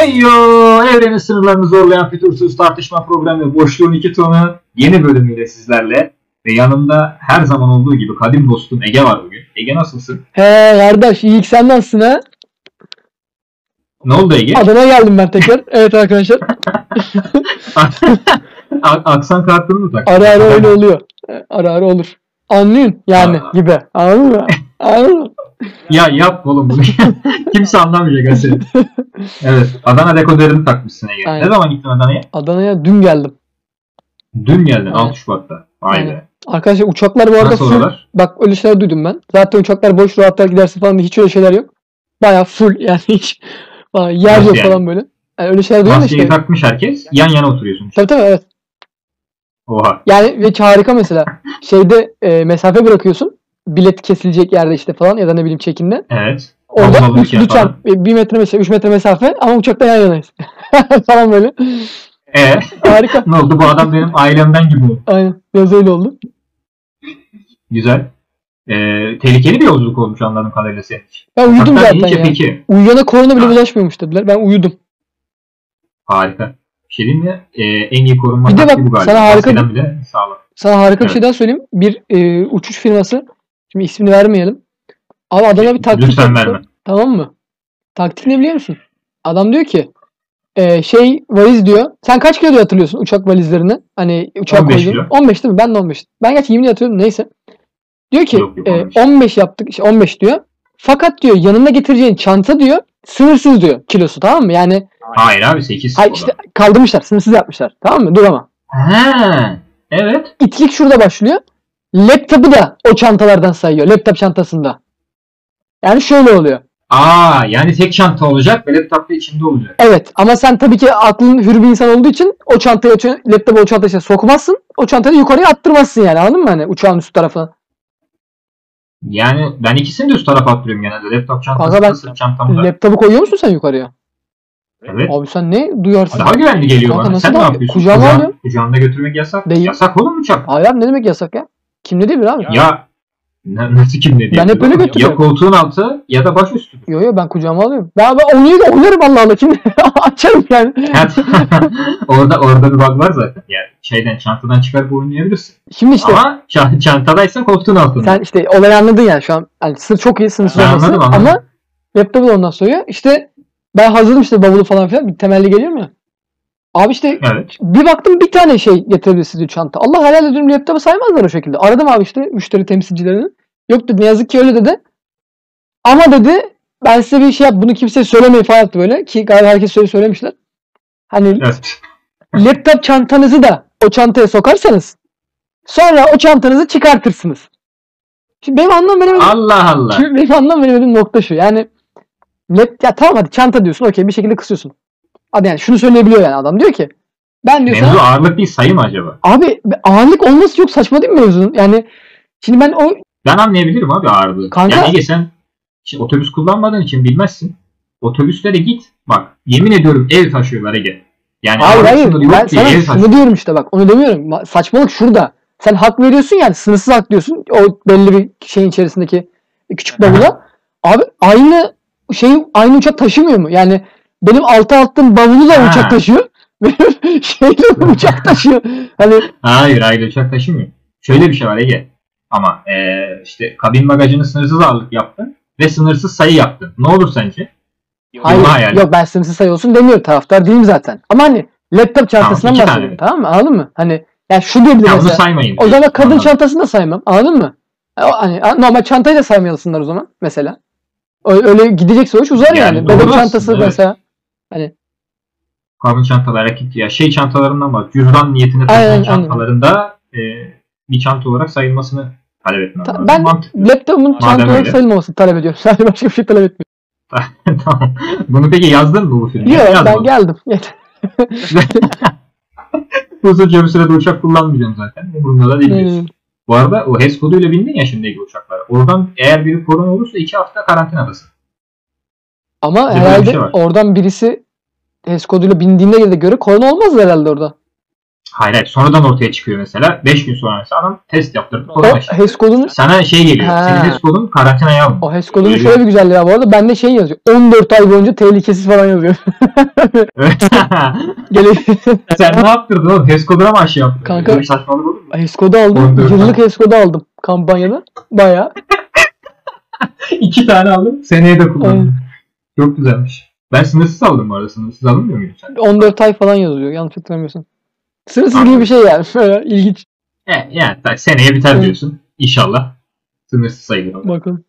Hey yo! Evrenin sınırlarını zorlayan fütursuz tartışma programı Boşluğun iki tonu yeni bölümüyle sizlerle. Ve yanımda her zaman olduğu gibi kadim dostum Ege var bugün. Ege nasılsın? He kardeş iyi sen nasılsın ha? Ne oldu Ege? Adana'ya geldim ben tekrar. Evet arkadaşlar. Aksan kartını mı taktın? Ara ara öyle oluyor. Ara ara olur. Anlayın yani Aa. gibi. Anladın mı? Anladın mı? Ya yap oğlum bunu. Kimse anlamayacak seni. Evet. Adana dekoderini takmışsın Ege. Aynen. Ne zaman gittin Adana'ya? Adana'ya dün geldim. Dün geldin Aynen. 6 Şubat'ta. Vay Aynen. be. Arkadaşlar uçaklar bu arada Nasıl full. oralar? Bak öyle şeyler duydum ben. Zaten uçaklar boş rahatlar gidersin falan diye hiç öyle şeyler yok. Baya full yani hiç Vay, yer Nasıl yok yani? falan böyle. Yani öyle şeyler duydum da Maskeyi işte. takmış herkes. Yan yana oturuyorsun. Tabii tabii evet. Oha. Yani ve harika mesela. Şeyde e, mesafe bırakıyorsun. Bilet kesilecek yerde işte falan ya da ne bileyim çekinde. Evet. Orada üç- falan. e, bir metre mesafe, 3 metre mesafe ama uçakta yan yanayız. falan böyle. E Harika. ne oldu? Bu adam benim ailemden gibi oldu. Aynen. Biraz öyle oldu. Güzel. Ee, tehlikeli bir yolculuk olmuş anladığım kadarıyla senin için. Ben uyudum Uçaktan zaten ya. peki. Uyuyana korona bile Ha. bulaşmıyormuş dediler. Ben uyudum. Harika. Bir şey diyeyim mi? Ee, en iyi korunma Bir de bak, bu galiba. sana harika bile sağlam. Sana harika bir Evet. şey daha söyleyeyim. Bir e, uçuş firması. Şimdi ismini vermeyelim. Abi adama bir taktik Lütfen yaptı. verme. Tamam mı? Taktik ne biliyor musun? Adam diyor ki e, şey valiz diyor. Sen kaç kilo diyor hatırlıyorsun uçak valizlerini? Hani uçak 15 koyduğun. kilo. 15 değil mi? Ben de 15. Ben gerçi 20 hatırlıyorum neyse. Diyor ki Yok, yok, e, 15. 15 yaptık. işte 15 diyor. Fakat diyor yanında getireceğin çanta diyor sınırsız diyor kilosu tamam mı? Yani Hayır abi 8. hayır işte kaldırmışlar sınırsız yapmışlar tamam mı? Dur ama. He. Evet. İtlik şurada başlıyor. Laptopu da o çantalardan sayıyor. Laptop çantasında. Yani şöyle oluyor. Aa yani tek çanta olacak ve laptop da içinde olacak. Evet ama sen tabii ki aklın hür bir insan olduğu için o çantayı laptopu o çantaya işte sokmazsın. O çantayı yukarıya attırmazsın yani anladın mı hani uçağın üst tarafına. Yani ben ikisini de üst tarafa attırıyorum genelde. Laptop çantası Kanka ben- sırt çantamı da. Laptopu koyuyor musun sen yukarıya? Evet. Abi sen ne duyarsın? Daha güvenli geliyor Kanka bana. Sen ne yapıyorsun? kucağıma Kucağın-. Kucağında götürmek yasak. Değil. Yasak oğlum uçak. Hayır abi ne demek yasak ya? Kim dedi bir abi? Ya na- nasıl kim ne diyor? Ben hep öyle Ya götürüyorum. koltuğun altı ya da baş üstü. Yo yo ben kucağıma alıyorum. Ben, ben oynuyor da oynarım Allah Allah. Kim açarım yani. Orada orada bir bug var zaten. Yani şeyden çantadan çıkarıp oynayabilirsin. Şimdi işte Ama ça- çantadaysan koltuğun altında. Sen işte olayı anladın yani şu an. Hani sır çok iyi sınırsız Ben olması. anladım, anladım. Ama laptopu da ondan soruyor. İşte ben hazırım işte bavulu falan filan. Bir temelli geliyor mu? Abi işte Evet. bir baktım bir tane şey getirebilirsiniz çanta. Allah helal ediyorum laptopu saymazlar o şekilde. Aradım abi işte müşteri temsilcilerini. Yok dedi ne yazık ki öyle dedi. Ama dedi ben size bir şey yap bunu kimseye söylemeyin falan yaptı böyle. Ki galiba herkes söyle söylemişler. Hani Evet. laptop çantanızı da o çantaya sokarsanız sonra o çantanızı çıkartırsınız. Şimdi benim anlam veremediğim, Allah Allah. şimdi benim anlam veremediğim nokta şu. Yani lap, ya tamam hadi çanta diyorsun okey bir şekilde kısıyorsun. Hadi yani şunu söyleyebiliyor yani adam diyor ki ben diyor Mevzu sana ağırlık değil sayı mı acaba? abi ağırlık olması çok saçma değil mi mevzunun? Yani şimdi ben o Ben anlayabilirim abi ağırlığı. Kanka- Yani Ege sen şimdi otobüs kullanmadığın için bilmezsin. Otobüslere git. Bak yemin ediyorum ev taşıyorlar Ege. Yani hayır hayır ben sana şunu taşıyor. diyorum işte bak onu demiyorum. Ma- Saçmalık şurada. Sen hak veriyorsun yani sınırsız hak diyorsun. O belli bir şeyin içerisindeki küçük bavula. Abi aynı şeyi aynı uçak taşımıyor mu? Yani benim altı attığım bavulu da Ha. uçak taşıyor. Benim şeyle uçak taşıyor. Hani Hayır hayır uçak taşımıyor. Şöyle bir şey var Ege. Ama eee, işte kabin bagajını sınırsız ağırlık yaptın ve sınırsız sayı yaptın. Ne olur sence? hayır hayal. yok ben sınırsız sayı olsun demiyorum. Taraftar değilim zaten. Ama hani laptop çantasından tane. bahsediyorum. Tamam mı? Anladın mı? Hani yani şu diyebilir Ya mesela. saymayın. O zaman kadın Anladım. çantasını da saymam. Anladın mı? E, Hani normal çantayı da saymayalısınlar o zaman mesela. Öyle, gidecekse o iş uzar Yani yani. Bebek çantası evet. mesela. Kabin çantalar erkek ya şey çantalarından bak cüzdan niyetine aynen. çantalarında eee, bir çanta olarak sayılmasını talep etmem Ta- lazım. ben Mantıklı. laptopumun Madem çanta olarak öyle. sayılmamasını talep ediyorum. Sadece başka bir şey talep etmiyorum. tamam. Bunu peki yazdın mı bu filmi? Yok ben geldim. Yeter. Uzunca bir sürede uçak kullanmayacağım zaten. Umurumda da değil. diyorsun. Hmm. Bu arada o HES koduyla bindin ya şimdiki uçaklara. Oradan eğer biri korona olursa iki hafta karantinadasın. Ama Bir de böyle bir herhalde şey var. oradan birisi HES koduyla bindiğine göre korona olmaz herhalde orada. Hayır hayır. Sonradan ortaya çıkıyor mesela. 5 gün sonra mesela adam test yaptırıp O korona aşısı. HES kodunu Sana şey geliyor. Ha. Senin HES kodun karantinaya alın. o HES kodunun Öyle. şöyle bir güzelliği var bu arada. Bende şey yazıyor. 14 ay boyunca tehlikesiz falan yazıyor. Gele Sen ne yaptırdın oğlum? HES koduna mı aşı yaptın? Kanka- Böyle bir saçmalık olur mu? HES kodu aldım. 14 Yıllık. HES kodu aldım kampanyada. Baya. İki tane aldım. Seneye de kullandım. Çok güzelmiş. Ben sınırsız aldım bu arada. Sınırsız alınmıyor muydu sen? 14 ay falan yazıyor. Yanlış hatırlamıyorsam. Sınırsız Anladım. gibi bir şey yani. Böyle ilginç. E, yani seneye biter Evet. diyorsun. İnşallah. Sınırsız sayılır. Bakalım.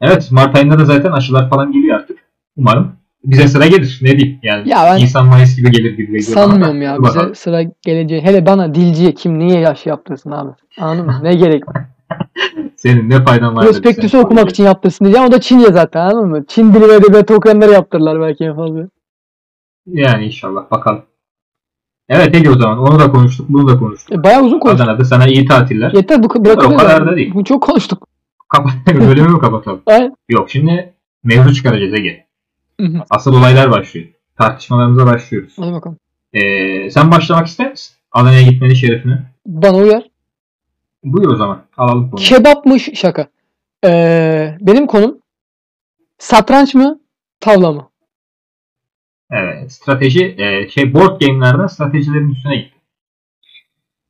Evet Mart ayında da zaten aşılar falan geliyor artık. Umarım bize sıra gelir. Ne diyeyim yani. Ya ben Nisan Mayıs gibi gelir gibi geliyor sanmıyorum ya Dur bize bakalım. sıra geleceği. Hele bana dilciye kim niye yaş yaptırsın abi. Anladın mı? Ne gerek var? Senin ne faydan var? Prospektüsü okumak için yaptırsın diyeceğim. O da Çince zaten anladın mı? Çin dili ve edebiyatı okuyanları yaptırırlar belki en fazla. Yani inşallah bakalım. Evet Ege o zaman onu da konuştuk bunu da konuştuk. E, bayağı uzun konuştuk. Adana'da sana iyi tatiller. Yeter bu bırakabiliriz. O kadar da değil. Bu çok konuştuk. Kapat bölümü mü kapatalım? Aynen. Yok şimdi mevzu çıkaracağız Ege. Asıl olaylar başlıyor. Tartışmalarımıza başlıyoruz. Hadi bakalım. Ee, sen başlamak ister misin? Adana'ya gitmenin şerefine. Bana uyar. Buyur o zaman. Alalım konuyu. Kebapmış şaka. Ee, benim konum satranç mı tavla mı? Evet. Strateji e, şey board game'lerde stratejilerin üstüne gitti.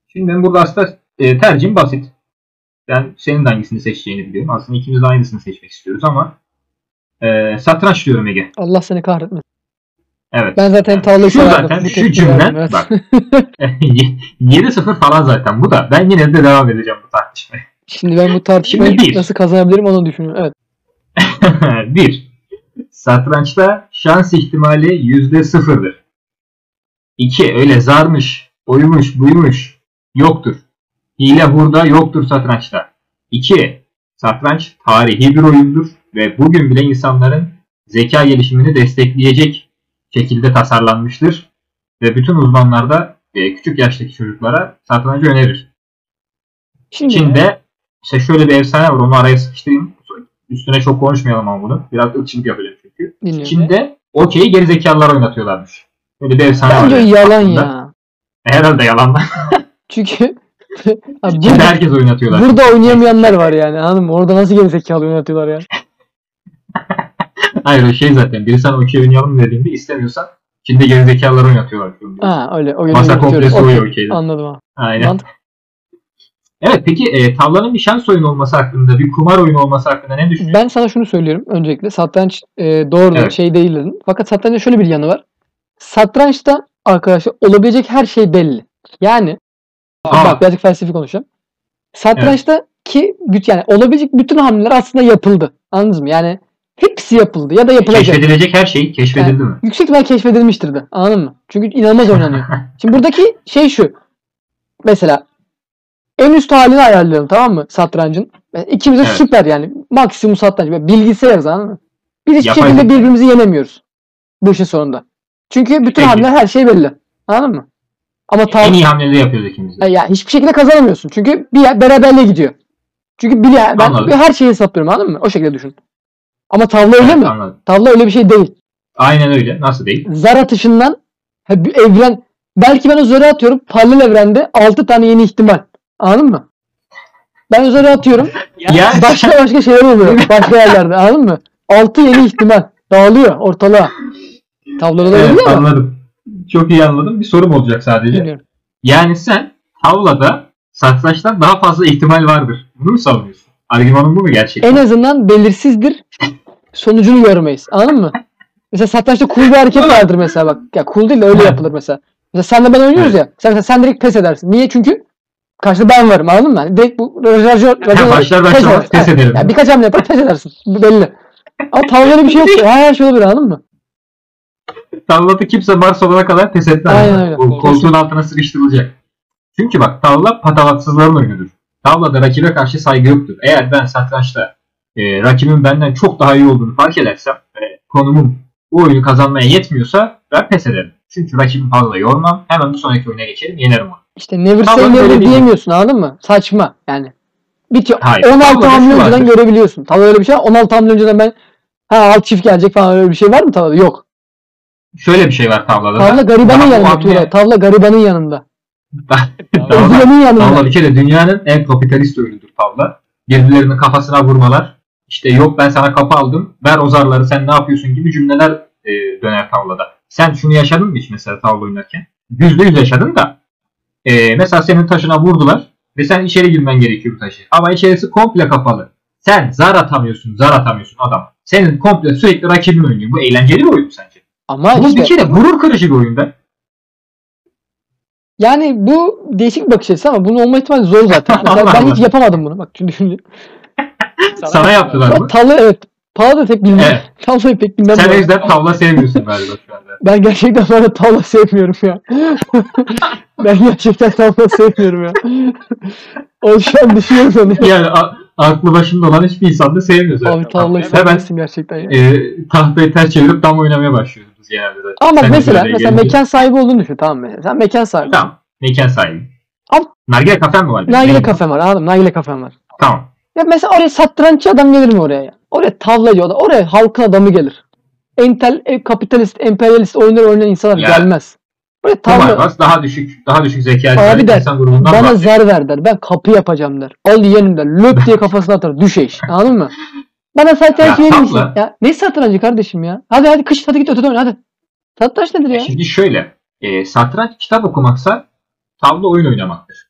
Şimdi benim burada aslında e, tercihim basit. Ben senin de hangisini seçeceğini biliyorum. Aslında ikimiz de aynısını seçmek istiyoruz ama e, satranç diyorum Ege. Allah seni kahretmesin. Evet. Ben zaten tavlayı Şu zaten şu verdim, evet. bak 7-0 falan zaten bu da. Ben yine de devam edeceğim bu tartışmaya. Şimdi ben bu tartışmayı bir. nasıl kazanabilirim onu düşünüyorum. Evet. bir, satrançta şans ihtimali yüzde sıfırdır. İki, öyle zarmış, oymuş, buymuş, yoktur. Hile hurda yoktur satrançta. İki, satranç tarihi bir oyundur ve bugün bile insanların zeka gelişimini destekleyecek şekilde tasarlanmıştır. Ve bütün uzmanlar da e, küçük yaştaki çocuklara satrancı önerir. Şimdi Çin'de işte şöyle bir efsane var onu araya sıkıştırayım. Üstüne çok konuşmayalım ama bunu. Biraz ırkçılık yapacağım çünkü. dinliyorum. Çin'de okeyi gerizekalılar oynatıyorlarmış. Böyle bir efsane var. Bence yalan aslında. ya. Herhalde yalan. Çünkü Abi burada, herkes oynatıyorlar. burada oynayamayanlar var yani mı? Orada nasıl gerizekalı oynatıyorlar ya. Hayır o şey zaten. Biri sana okey oynayalım dediğinde istemiyorsan Çin'de gerizekalılar oynatıyorlar. Ha öyle. O Masa komplesi Okey, oynuyor okeyde. Anladım abi. Aynen. Mantık- Evet peki e, tavlanın bir şans oyunu olması hakkında, bir kumar oyunu olması hakkında ne düşünüyorsun? Ben sana şunu söylüyorum öncelikle. Satranç e, doğru Evet. şey değil dedim. Fakat satrançta şöyle bir yanı var. Satrançta arkadaşlar olabilecek her şey belli. Yani Aa. bak birazcık felsefi konuşacağım. Satrançta ki büt- yani olabilecek bütün hamleler aslında yapıldı. Anladınız mı? Yani hepsi yapıldı ya da yapılacak. Keşfedilecek her şey keşfedildi mi? Yüksek ihtimal keşfedilmiştir de. Anladın mı? Çünkü inanılmaz oynanıyor. Şimdi buradaki şey şu. Mesela en üst halini ayarlayalım tamam mı satrancın? Yani İkimiz de Evet. süper yani. Maksimum satranç. Böyle bilgisayarız anladın mı? Biz hiçbir Yapay şekilde birbirimizi yenemiyoruz. Bu işin sonunda. Çünkü bütün Peki. hamleler her şey belli. Anladın mı? Ama En tav iyi hamleleri yapıyoruz ikimiz de. yani hiçbir şekilde kazanamıyorsun. Çünkü bir yer beraberliğe gidiyor. Çünkü bir yer, ben Anladım. her şeyi hesaplıyorum anladın mı? O şekilde düşün. Ama tavla öyle Evet, mi? Anladım. Tavla öyle bir şey değil. Aynen öyle. Nasıl değil? zar atışından evren belki ben o zarı atıyorum paralel evrende 6 tane yeni ihtimal. Anladın mı? Ben o zarı atıyorum. Ya Başka başka şeyler oluyor. Başka yerlerde. Anladın mı? 6 yeni ihtimal. Dağılıyor ortalığa. Tavlada da Evet, öyle ama. anladım. Çok iyi anladım. Bir sorum olacak sadece. Bilmiyorum. Yani sen tavlada satrançtan daha fazla ihtimal vardır. Bunu mu savunuyorsun? Argümanın bu mu gerçekten? En azından belirsizdir. Sonucunu görmeyiz. Anladın mı? Mesela satrançta cool bir hareket vardır mesela bak. Ya cool değil de öyle yapılır mesela. Mesela senle ben oynuyoruz ya. Sen, sen, sen direkt pes edersin. Niye? Çünkü karşıda ben varım anladın mı? Yani direkt bu rajör, başlar pes başlamaz pes ederim. Ya birkaç hamle yapar pes edersin. Bu belli. Ama tavlada bir şey yok. Her şey olabilir anladın mı? Tavlada kimse Mars olana kadar pes etmez. Aynen öyle. O koltuğun altına sıkıştırılacak. Çünkü bak tavla patavatsızların oyunudur. Tavlada rakibe karşı saygı yoktur. Eğer ben satrançta e, rakibin benden çok daha iyi olduğunu fark edersem ve konumum bu oyunu kazanmaya yetmiyorsa ben pes ederim. Çünkü rakibimi fazla yormam. Hemen bir sonraki oyuna geçerim. Yenerim onu. İşte never Tavla say never diyemiyorsun anladın mı? Saçma yani. Bitiyor. Hayır, 16 tavlada hamle önceden görebiliyorsun. Tavla öyle bir şey var. 16 hamle önceden ben ha alt çift gelecek falan öyle bir şey var mı tavlada? Yok. Şöyle bir şey var tavlada. da. Tavla garibanın yanında hamle-. Tavla garibanın yanında. Tavla, tavla bir kere dünyanın en kapitalist oyunudur tavla. Birbirlerinin kafasına vurmalar. İşte yok ben sana kapı aldım. Ver o zarları sen ne yapıyorsun gibi cümleler e, döner tavlada. Sen şunu yaşadın mı hiç mesela tavla oynarken? Yüzde yüz yaşadın da. e, mesela senin taşına vurdular. Ve sen içeri girmen gerekiyor bu taşı. Ama içerisi komple kapalı. Sen zar atamıyorsun, zar atamıyorsun adam. Senin komple sürekli rakibin oynuyor. Bu eğlenceli bir oyun mu sence? Ama Bu işte bir kere gurur kırıcı bir oyun be. yani bu değişik bir bakış açısı ama bunun olma ihtimali zor zaten. Mesela ben hiç yapamadım bunu. Bak şimdi düşünce. Sana yaptılar mı? Talı evet. Pahalı da pek bilmem. Evet. Tavlayı pek bilmem. Sen yüzden tavla sevmiyorsun galiba şu anda. Ben gerçekten böyle tavla sevmiyorum ya. ben gerçekten tavla sevmiyorum ya. o şu an düşünüyorum onu. Yani a- aklı başında olan hiçbir insan da sevmiyor zaten. Abi tavlayı sevmesin gerçekten ya. e, tahtayı ters çevirip dam oynamaya başlıyoruz biz genelde zaten. Ama bak Sen mesela, mesela gelince- mekan sahibi olduğunu düşün tamam mı? Sen mekan sahibi. Tamam. Mekan sahibi. Al. Nargile kafen mi var? Nargile kafem var anladın mı? Nargile kafem var. Tamam. Ya mesela oraya satranççı adam gelir mi oraya ya? Oraya tavlacı adam, oraya halkın adamı gelir. Entel, e, kapitalist, emperyalist oyunlar oynayan insanlar Ya. gelmez. Oraya tavla, Kumarbaz daha düşük daha düşük zeka Abi der, insan grubundan bana bahsediyor. zar ver der. Ben kapı yapacağım der. Al yeğenim der. Löp diye kafasına atar. Düş eş. Anladın mı? Bana satranç verir misin? Ya ne satrancı kardeşim ya? Hadi hadi kış hadi git ötede oyna hadi. Satranç nedir ya? Şimdi şöyle. E, satranç kitap okumaksa tavla oyun oynamaktır.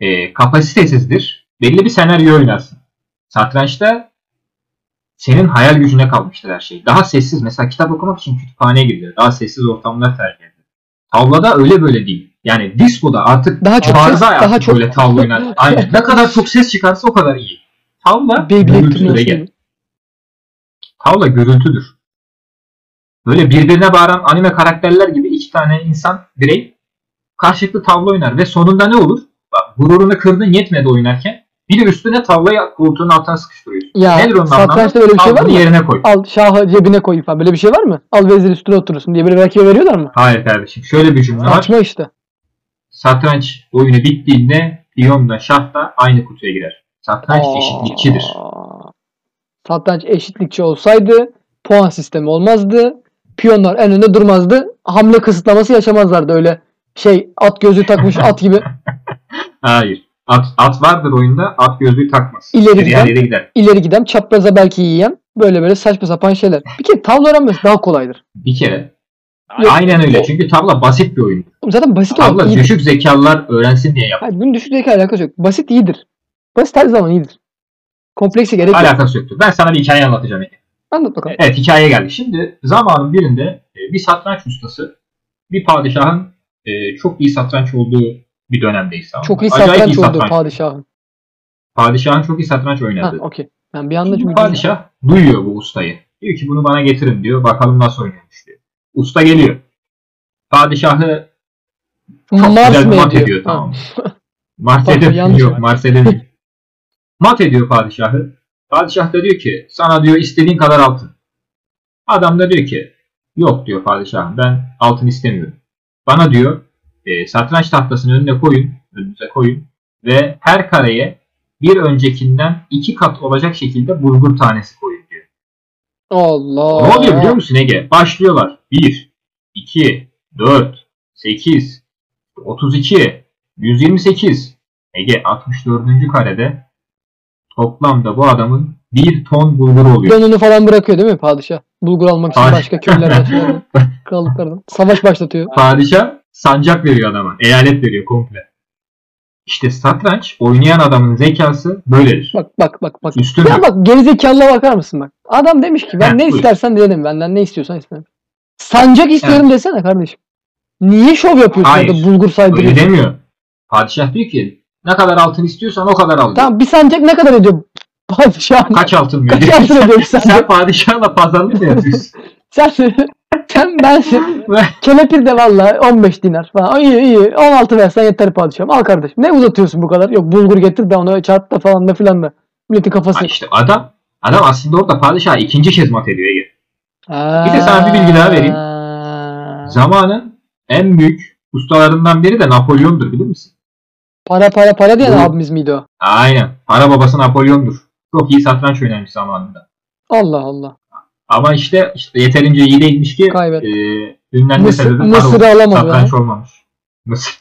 E, kapasitesizdir. Belli bir senaryo oynarsın. Satrançta senin hayal gücüne kalmıştır her şey. Daha sessiz. Mesela kitap okumak için kütüphaneye gidilir. Daha sessiz ortamlar tercih edilir. Tavlada öyle böyle değil. Yani diskoda artık Daha çok ses, daha artık çok böyle tavla oynar. Aynen. Ne kadar çok ses çıkarsa o kadar iyi. Tavla gürültüdür Ege. Tavla gürültüdür. Böyle birbirine bağıran anime karakterler gibi iki tane insan, birey karşılıklı tavla oynar ve sonunda ne olur? Bak, gururunu kırdın yetmedi oynarken bir de üstüne tavlayı koltuğun altına sıkıştırıyorsun. Ya Nedir onun satrançta böyle bir şey var mı? yerine koy. Al şahı cebine koy falan. Böyle bir şey var mı? Al vezir üstüne oturursun diye böyle rakibe veriyorlar mı? Hayır kardeşim. Şöyle bir cümle var. Saçma işte. Satranç oyunu bittiğinde piyonla şah da aynı kutuya girer. Satranç Aa. eşitlikçidir. Satranç eşitlikçi olsaydı puan sistemi olmazdı. Piyonlar en önde durmazdı. Hamle kısıtlaması yaşamazlardı öyle şey at gözlüğü takmış at gibi Hayır. At, at vardır oyunda. At gözlüğü takmaz. İleri giden- yere gider. ileri giden çapraza belki yiyen böyle böyle saçma sapan şeyler. Bir kere tavla öğrenmesi daha kolaydır. Bir kere. Yok. Aynen öyle. Çünkü tavla basit bir oyun. Zaten basit olan Tavla iyidir. düşük zekalılar öğrensin diye yap. Hayır, bunun düşük zeka alakası yok. Basit iyidir. Basit her zaman iyidir. Kompleksi gerek yok. Alakası yoktur. Ben sana bir hikaye anlatacağım. Ege. Anlat bakalım. Evet hikaye geldi. Şimdi zamanın birinde e, bir satranç ustası bir padişahın e, çok iyi satranç olduğu bir dönemdeyiz. Tamam? Çok iyi Acayip satranç iyi oldu satranç. padişahın. Padişahın çok iyi satranç Ha, oynadı. okey. Ben bir anda çünkü padişah duyuyor bu ustayı. Diyor ki bunu bana getirin diyor. Bakalım nasıl oynuyormuş diyor. Usta geliyor. Padişahı çok Mars güzel mat ediyor? ediyor Ha. tamam? Mars ediyor. Yok. Mars ediyor. mat ediyor padişahı. Padişah da diyor ki sana diyor istediğin kadar altın. Adam da diyor ki yok diyor padişahım ben altın istemiyorum. Bana diyor e, satranç tahtasını önüne koyun, önünüze koyun ve her kareye bir öncekinden iki kat olacak şekilde bulgur tanesi koyun diyor. Allah. Ne oluyor biliyor musun Ege? Başlıyorlar. 1, 2, 4, 8, 32, 128. Ege 64. karede toplamda bu adamın 1 ton bulgur oluyor. Donunu falan bırakıyor değil mi padişah? Bulgur almak için Padişah- başka köylerden krallıklardan. Savaş başlatıyor. Padişah sancak veriyor adama. Eyalet veriyor komple. İşte satranç oynayan adamın zekası böyledir. Bak bak bak bak. Üstün Ya bak gerizekalılığa bakar mısın bak. Adam demiş ki ben Heh, ne buyur. istersen dedim benden ne istiyorsan istedim. Sancak istiyorum desene kardeşim. Niye şov yapıyorsun Hayır. orada bulgur öyle saydırıyorsun? demiyor. Padişah diyor ki ne kadar altın istiyorsan o kadar al. Tamam bir sancak ne kadar ediyor? Padişah Kaç altın mı? kaç altın ediyor bir Sen sancak? padişahla pazarlık mı yapıyorsun? sen, sen ben kelepir de valla 15 dinar falan. İyi iyi 16 versen yeter padişahım. Al kardeşim. Ne uzatıyorsun bu kadar? Yok bulgur getir de onu çarp da falan da filan da. Milletin kafası. Ha işte adam adam aslında orada padişah ikinci kez mat ediyor Ege. Bir de sana bir bilgi daha vereyim. Zamanın en büyük ustalarından biri de Napolyon'dur bilir misin? Para para para diyen Bu- abimiz miydi o? Aynen. Para babası Napolyon'dur. Çok iyi satranç oynamış zamanında. Allah Allah. Ama işte, işte yeterince iyi değilmiş ki Kaybet. e, ünlenme Mısır, sebebi Mısır'ı alamadı. Satranç ha. olmamış. Mısır.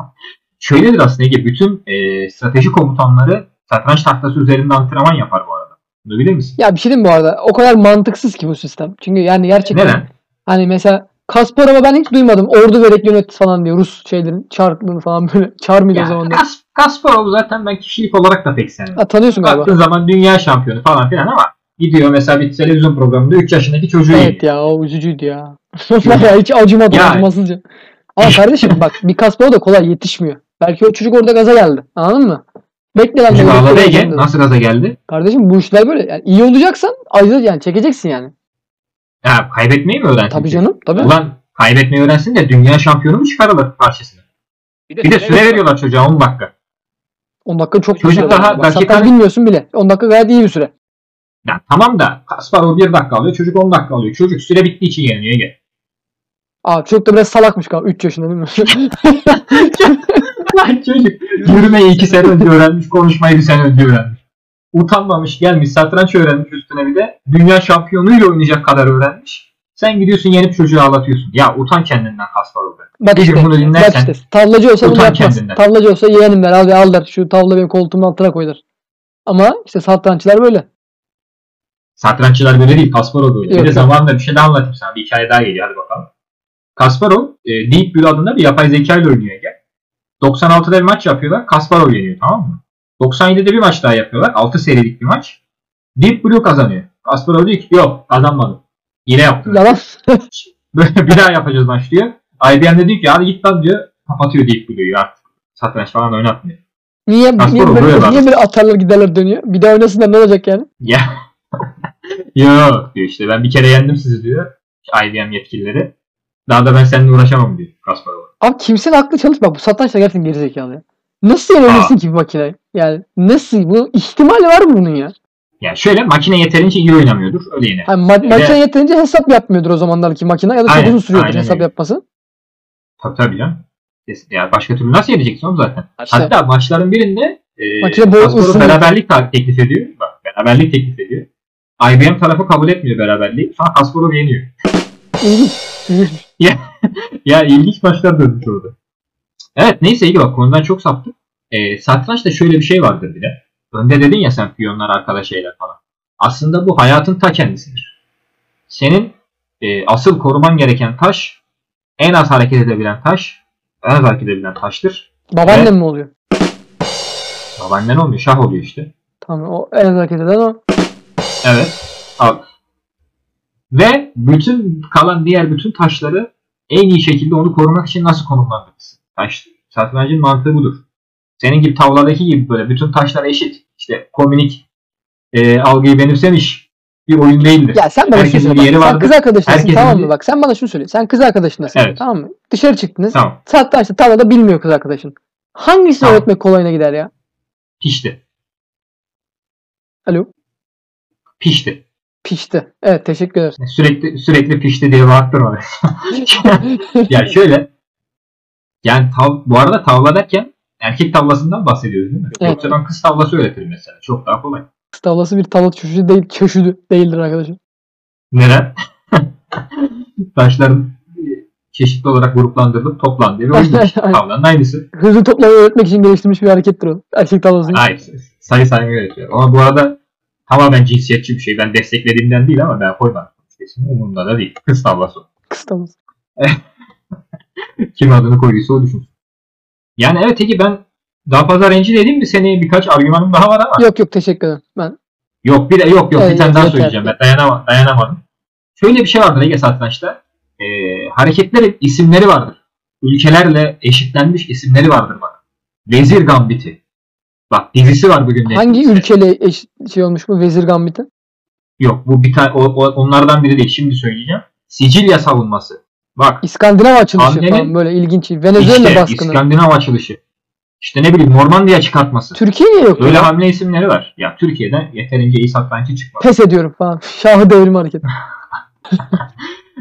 şöyledir aslında Ege. Bütün e, strateji komutanları satranç tahtası üzerinde antrenman yapar bu arada. Bunu bilir misin? Ya bir şey diyeyim bu arada? O kadar mantıksız ki bu sistem. Çünkü yani gerçekten Neden? hani mesela Kasparov'a ben hiç duymadım. Ordu verek yönet falan diyor. Rus şeylerin çarklığını falan böyle. Çar mıydı o Ya, zaman? Kas, Kasparov zaten ben kişilik olarak da pek sevmem. Ha, tanıyorsun galiba. Baktığın zaman dünya şampiyonu falan filan ama gidiyor mesela bir televizyon programında 3 yaşındaki çocuğu Evet ya o üzücüydü ya. ya hiç acımadı Ya. acımasızca. Ama kardeşim bak bir Kasparov da kolay yetişmiyor. Belki o çocuk orada gaza geldi. Anladın mı? Bekle lan. Çocuk ağladı Ege. Nasıl gaza geldi? Kardeşim bu işler böyle. Yani iyi olacaksan acı yani çekeceksin yani. Ha, kaybetmeyi mi öğrensin? Tabii canım. Tabii. Ulan kaybetmeyi öğrensin de dünya şampiyonu mu çıkarılır karşısına? Bir de süre veriyorlar çocuğa 10 dakika. 10 dakika çok Çocuk bir daha dakikanın- bilmiyorsun bile. 10 dakika gayet iyi bir süre. Yani tamam da Kasparov 1 dakika alıyor, çocuk 10 dakika alıyor. Çocuk süre bittiği için yeniliyor Ege. Aa çocuk da biraz salakmış galiba. 3 yaşında değil mi? Lan çocuk yürümeyi 2 sene önce öğrenmiş, konuşmayı bir sene önce öğrenmiş. Utanmamış gelmiş satranç öğrenmiş üstüne bir de dünya şampiyonuyla oynayacak kadar öğrenmiş. Sen gidiyorsun yenip çocuğu ağlatıyorsun. Ya utan kendinden Kasparov be. Bak işte. bunu Bak dinlersen işte. Tavlacı olsa bunu utan yapmaz. kendinden. Tavlacı olsa yeğenim der. Al, al der. Şu tavla benim koltuğumun altına koy der. Ama işte satranççılar böyle. Satranççılar böyle değil Kasparov böyle. Yok, bir de yok. zamanında bir şey daha anlatayım sana. Bir hikaye daha geliyor hadi bakalım. Kasparov e, Deep Blue adında bir yapay zeka ile oynuyor Ege. 96'da bir maç yapıyorlar. Kasparov yeniyor tamam mı? 97'de bir maç daha yapıyorlar. 6 serilik bir maç. Deep Blue kazanıyor. Kasparov diyor ki yok kazanmadım. Yine yaptım. Yalan. Böyle bir daha yapacağız maç diyor. IBM de diyor ki hadi git lan diyor. Kapatıyor Deep Blue'yu artık. Satranç falan oynatmıyor. Niye, niye, Kasparov böyle, böyle niye böyle atarlar giderler dönüyor? Bir daha oynasınlar ne olacak yani? Ya yok diyor işte ben bir kere yendim sizi diyor. IBM yetkilileri. Daha da ben seninle uğraşamam diyor Kasparov. Abi kimsenin aklı çalış. Bak bu satrançlar gerçekten gerizekalı ya. Nasıl yenilirsin ki bir makineyi? Yani nasıl? Bu ihtimali var mı bunun ya? Yani şöyle makine yeterince iyi oynamıyordur. Öyle yener. Hani ma- makine yeterince hesap yapmıyordur o zamanlarki makine ya da çok Aynen, uzun sürüyordur aynen hesap öyle. yapması. Tabii tabii canım. Ya başka türlü nasıl yeneceksin oğlum zaten? İşte. Hatta maçların birinde e, Makine beraberlik teklif ediyor. Bak beraberlik teklif ediyor. IBM tarafı kabul etmiyor beraberliği. Sonra Kasparov yeniyor. İlginç. Ya ilginç maçlar dönmüş orada. Evet neyse iyi bak konudan çok saptık. E, satrançta şöyle bir şey vardır bir de. Önde dedin ya sen piyonlar arkada şeyler falan. Aslında bu hayatın ta kendisidir. Senin e, asıl koruman gereken taş en az hareket edebilen taş en az hareket edebilen taştır. Babaannem Evet. mi oluyor? Babaannen olmuyor şah oluyor işte. Tamam o en az hareket eden o. Evet. Al. Ve bütün kalan diğer bütün taşları en iyi şekilde onu korumak için nasıl konumlandırırsın? Taş, satrancın mantığı budur. Senin gibi tavladaki gibi böyle bütün taşlar eşit. İşte komünik e, algıyı benimsemiş bir oyun değildir. Ya sen bana şunu Herkesin söyle. bir Bak, sen kız arkadaşınasın Herkesin tamam bir- mı? Bak sen bana şunu söyle. Sen kız arkadaşınasın Evet. tamam mı? Dışarı çıktınız. Tamam. Satrançta tavlada bilmiyor kız arkadaşın. Hangisini Tamam. öğretmek kolayına gider ya? Pişti. Alo? Pişti. Pişti. Evet teşekkür ederim. Sürekli sürekli pişti diye bağırttırma. ya şöyle yani tav, bu arada tavla derken erkek tavlasından bahsediyoruz değil mi? Evet. Yoksa ben kız tavlası öğretirim mesela. Çok daha kolay. Kız tavlası bir tavla çöşüdü değil, çöşüdü değildir arkadaşım. Neden? Taşların çeşitli olarak gruplandırılıp toplandığı bir oyundur. Tavlanın aynısı. Hızlı toplamayı öğretmek için geliştirilmiş bir harekettir o. Erkek tavlası. Hayır. Sayı saymayı öğretiyor. Ama bu arada tamamen cinsiyetçi bir şey. Ben desteklediğimden değil ama ben koymadım. Kesin umurumda da değil. Kız tavlası. o. Kız. Kim adını koyduysa o düşünsün. Yani evet Ege ben daha fazla rencide edeyim mi seni birkaç argümanım daha var ama. Yok yok teşekkür ederim. Ben Yok bir de yok yok bir Evet, tane daha söyleyeceğim ben dayanama, dayanamadım. Şöyle bir şey vardır Ege satrançta. Ee, hareketlerin isimleri vardır. Ülkelerle eşitlenmiş isimleri vardır bak. Vezir Gambiti. Bak dizisi var bugün. hangi ülkeyle eş, şey olmuş bu Vezir Gambit'i? Yok bu bir tane onlardan biri değil. Şimdi söyleyeceğim. Sicilya savunması. Bak İskandinav açılışı Annenin- falan böyle ilginç. Venezuela işte baskını. İskandinav açılışı. İşte ne bileyim Normandiya çıkartması. Türkiye niye yok? Böyle ya? hamle isimleri var. Ya Türkiye'den yeterince iyi satranççı çıkmadı. Pes ediyorum falan. Şahı devrim hareketi.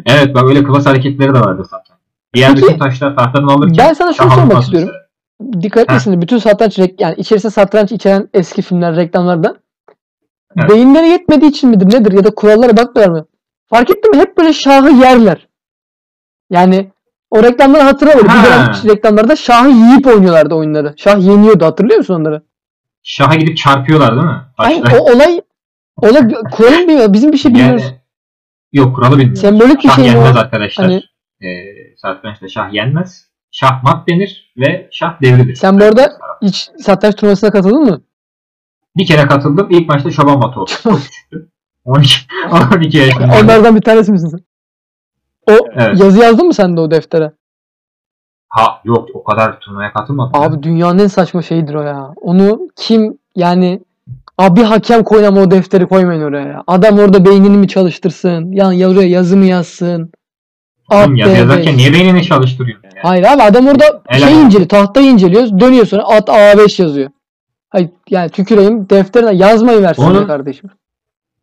Evet bak öyle klas hareketleri de vardı zaten. Diğer Peki, bütün taşlar tahtadan alırken Ben sana şunu sormak istiyorum. mesela. Dikkat Heh. etsin bütün satranç yani içerisinde satranç içeren eski filmler, reklamlarda Evet. beyinleri yetmediği için midir nedir ya da kurallara bakmıyorlar mı? Fark ettin mi? Hep böyle şahı yerler. Yani O reklamları hatırla böyle. Bir dönem reklamlarda Şah'ı yiyip oynuyorlardı oyunları. Şah yeniyordu hatırlıyor musun onları? Şaha gidip çarpıyorlar değil mi? Başta. o olay olay kuralım bilmiyor. Bizim bir şey bilmiyoruz. Yani, yok kuralı bilmiyorum. Sembolik bir Şah şey yenmez o? arkadaşlar. Hani- Ee, satrançta şah yenmez. Şah mat denir ve şah devridir. Sen bu arada hiç satranç turnuvasına katıldın mı? Bir kere katıldım. İlk maçta çoban matı oldu. Çok küçüktü. 12, 12 yaşında. Onlardan bir tanesi misin sen? O Evet. yazı yazdın mı sen de o deftere? Ha yok o kadar turnuvaya katılmadım. Abi dünyanın en saçma şeyidir o ya. Onu kim yani abi hakem koyun ama o defteri koymayın oraya ya. Adam orada beynini mi çalıştırsın? Yani ya oraya yazı mı yazsın? Alt yazı B5. yazarken niye beynini çalıştırıyorsun? Hayır abi adam orada Helal şey inceliyor. Tahtayı inceliyor. Dönüyor sonra at A5 yazıyor. Hayır yani tüküreyim defterine yazmayı versin Onu- kardeşim.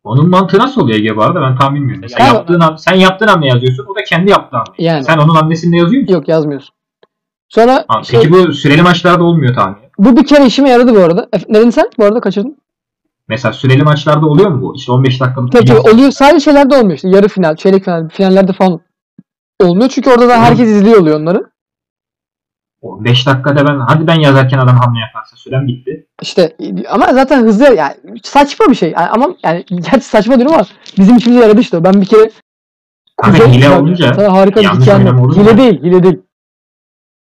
Onun mantığı nasıl oluyor Ege bu arada ben tam bilmiyorum. Sen Yani- yaptığın, an- sen yaptığın hamle yazıyorsun. O da kendi yaptığı hamle. Yani. Sen onun hamlesinde yazıyor musun? Yok yazmıyorsun. Sonra Ha, şey, Peki bu süreli maçlarda olmuyor tahmin. bu bir kere işime yaradı bu arada. Efe, ne dedin sen? Bu arada kaçırdın. Mesela süreli maçlarda oluyor mu bu? İşte 15 dakikalık Tabii oluyor. Sadece şeylerde olmuyor işte. Yarı final, çeyrek final, finallerde falan olmuyor. Çünkü orada da Hı. herkes izliyor oluyor onları. 15 dakikada ben hadi ben yazarken adam hamle yaparsa sürem gitti. İşte ama zaten hızlı yani saçma bir şey. Yani ama yani gerçi saçma diyorum ama bizim işimize yaradı işte. Ben bir kere Abi Kuzey- hile Sana olunca harika bir hikaye Hile değil, hile değil.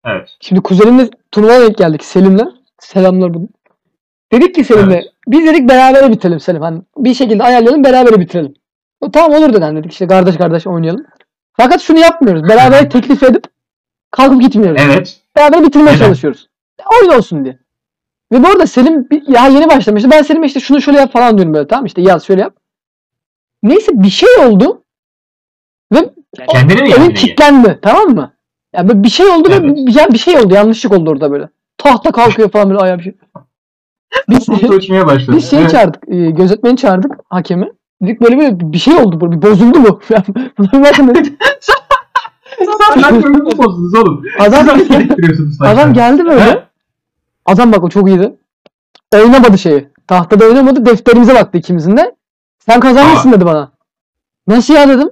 evet. Şimdi kuzenimle turnuvaya denk geldik Selim'le. Selamlar bunu. Dedik ki Selim'le Evet. biz dedik beraber bitirelim Selim. Hani bir şekilde ayarlayalım beraber bitirelim. O, tamam olur dedi hani dedik işte kardeş kardeş oynayalım. Fakat şunu yapmıyoruz. Beraber teklif edip kalkıp gitmiyoruz. Evet. Beraber bitirmeye Neden? çalışıyoruz. Oyun olsun diye. Ve bu arada Selim bir- ya yeni başlamıştı. Ben Selim'e işte şunu şöyle yap falan diyorum böyle tamam işte yaz şöyle yap. Neyse bir şey oldu. Ve Kendine mi Oyun yani? Kilitlendi tamam mı? Yani böyle bir şey oldu ve Evet. bir, ya bir şey oldu yanlışlık oldu orada böyle. Tahta kalkıyor falan böyle ayağı bir şey. Biz, biz şeyi Evet. çağırdık. E, gözetmeni çağırdık hakemi. Dedik böyle böyle bir şey oldu bir bozuldu mu? Buna bakın dedik. Böyle mi bozdunuz oğlum? Adam, Siz adam geldi böyle. He? Adam bak o çok iyiydi. Oynamadı şeyi. Tahtada oynamadı. Defterimize baktı ikimizin de. Sen kazanmışsın dedi bana. Nasıl ya dedim.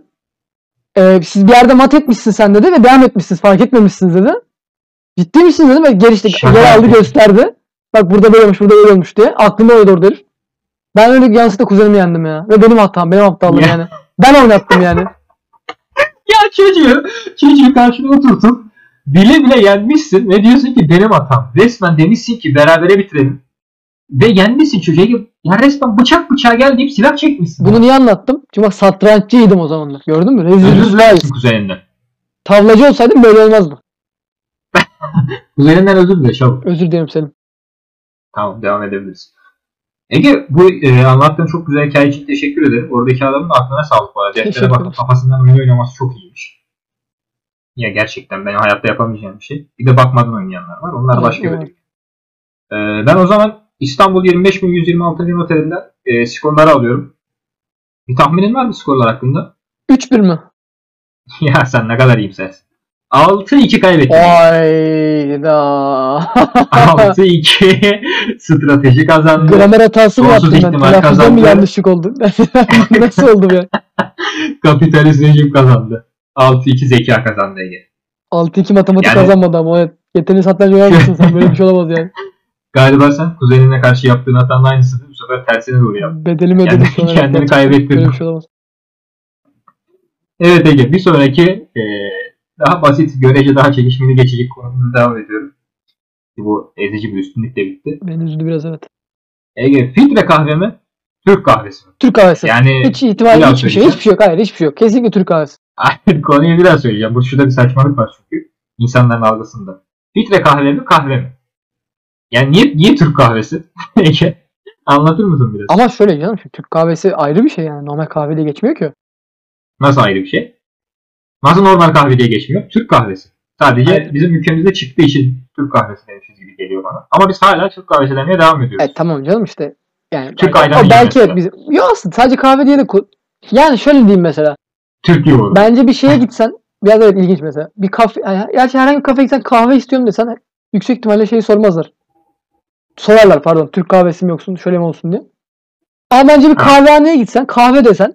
Ee, siz bir yerde mat etmişsin sen dedi ve devam etmişsiniz. Fark etmemişsiniz dedi. Ciddi misin dedim ve geri işte Şaka yer aldı yapıyorsun. gösterdi. Bak burada böyle olmuş burada böyle olmuş diye. Aklımda orada herif. Ben öyle yanlışlıkla kuzenimi yendim ya. Ve benim hatam. Benim aptallığım Ya. yani. Ben oynattım yani. Ya çocuğu, çocuğu karşına oturtup bile bile yenmişsin ve diyorsun ki benim hatam. Resmen demişsin ki berabere bitirelim. Ve yenmişsin çocuğu. Ya resmen bıçak bıçağa gel deyip silah çekmişsin. Bunu niye anlattım? Çünkü bak satranççıydım o zamanlar. Gördün mü? Rezil Özür rüsvayız. dilerim kuzeninden. Tavlacı olsaydım böyle olmazdı. Kuzeninden özür dile çabuk. Özür dilerim Selim. Tamam devam edebiliriz. Ege bu e, anlattığın çok güzel hikaye için teşekkür ederim. Oradaki adamın da aklına sağlık bu arada. Deftere bakıp kafasından oyun oynaması çok iyiymiş. Ya gerçekten benim hayatta yapamayacağım bir şey. Bir de bakmadan oynayanlar var. Onlar Evet, başka evet. bir şey. Ee, ben o zaman İstanbul 25.126. notelinden e, skorları alıyorum. Bir tahminin var mı skorlar hakkında? 3-1 mi? ya sen ne kadar iyimsersin. 6-2 kaybettin. Hayda. 6-2 strateji kazandı. Gramer hatası mı yaptım ben? ihtimal Telaffuzda mı yanlışlık oldu? Nasıl oldu be? Kapitalist rejim kazandı. 6-2 zeka kazandı Ege. 6-2 matematik Yani- kazanmadı ama evet. Yeteneği satranç oynamışsın sen. Böyle bir şey olamaz yani. Galiba sen kuzenine karşı yaptığın hatanın aynısını bu sefer tersine doğru yaptın. Bedelimi ödedim Kendini- kendini gerçekten. kaybettirdin. Şey olamaz. Evet Ege bir sonraki e, daha basit, görece daha çekişmeli geçecek konumuza devam ediyorum. Bu ezici bir üstünlük de bitti. Beni üzdü biraz evet. Ege filtre kahve mi? Türk kahvesi mi? Türk kahvesi. Yani Hiç biraz hiçbir şey. Hiçbir şey yok. Hayır hiçbir şey yok. Kesinlikle Türk kahvesi. Hayır, konuyu biraz söyleyeceğim. Bu şurada bir saçmalık var çünkü. insanların algısında. Filtre kahve mi kahve mi? Yani niye, niye Türk kahvesi? Ege anlatır mısın biraz? Ama şöyle canım. Şimdi Türk kahvesi ayrı bir şey yani. Normal kahve diye geçmiyor ki. Nasıl ayrı bir şey? Nasıl normal kahve diye geçmiyor? Türk kahvesi. Sadece Hayır. bizim ülkemizde çıktığı için Türk kahvesi demişiz gibi geliyor bana. Ama biz hala Türk kahvesi demeye devam ediyoruz. E tamam canım işte. Yani Türk belki, ayranı o belki gibi bizim yok aslında sadece kahve diye de yani şöyle diyeyim mesela. Türk yoğurdu. Bence bir şeye gitsen biraz evet ilginç mesela. Bir kafe yani gerçi herhangi bir kafeye gitsen kahve istiyorum desen yüksek ihtimalle şeyi sormazlar. Sorarlar pardon Türk kahvesi mi yoksun şöyle mi olsun diye. Ama bence bir Ha. kahvehaneye gitsen kahve desen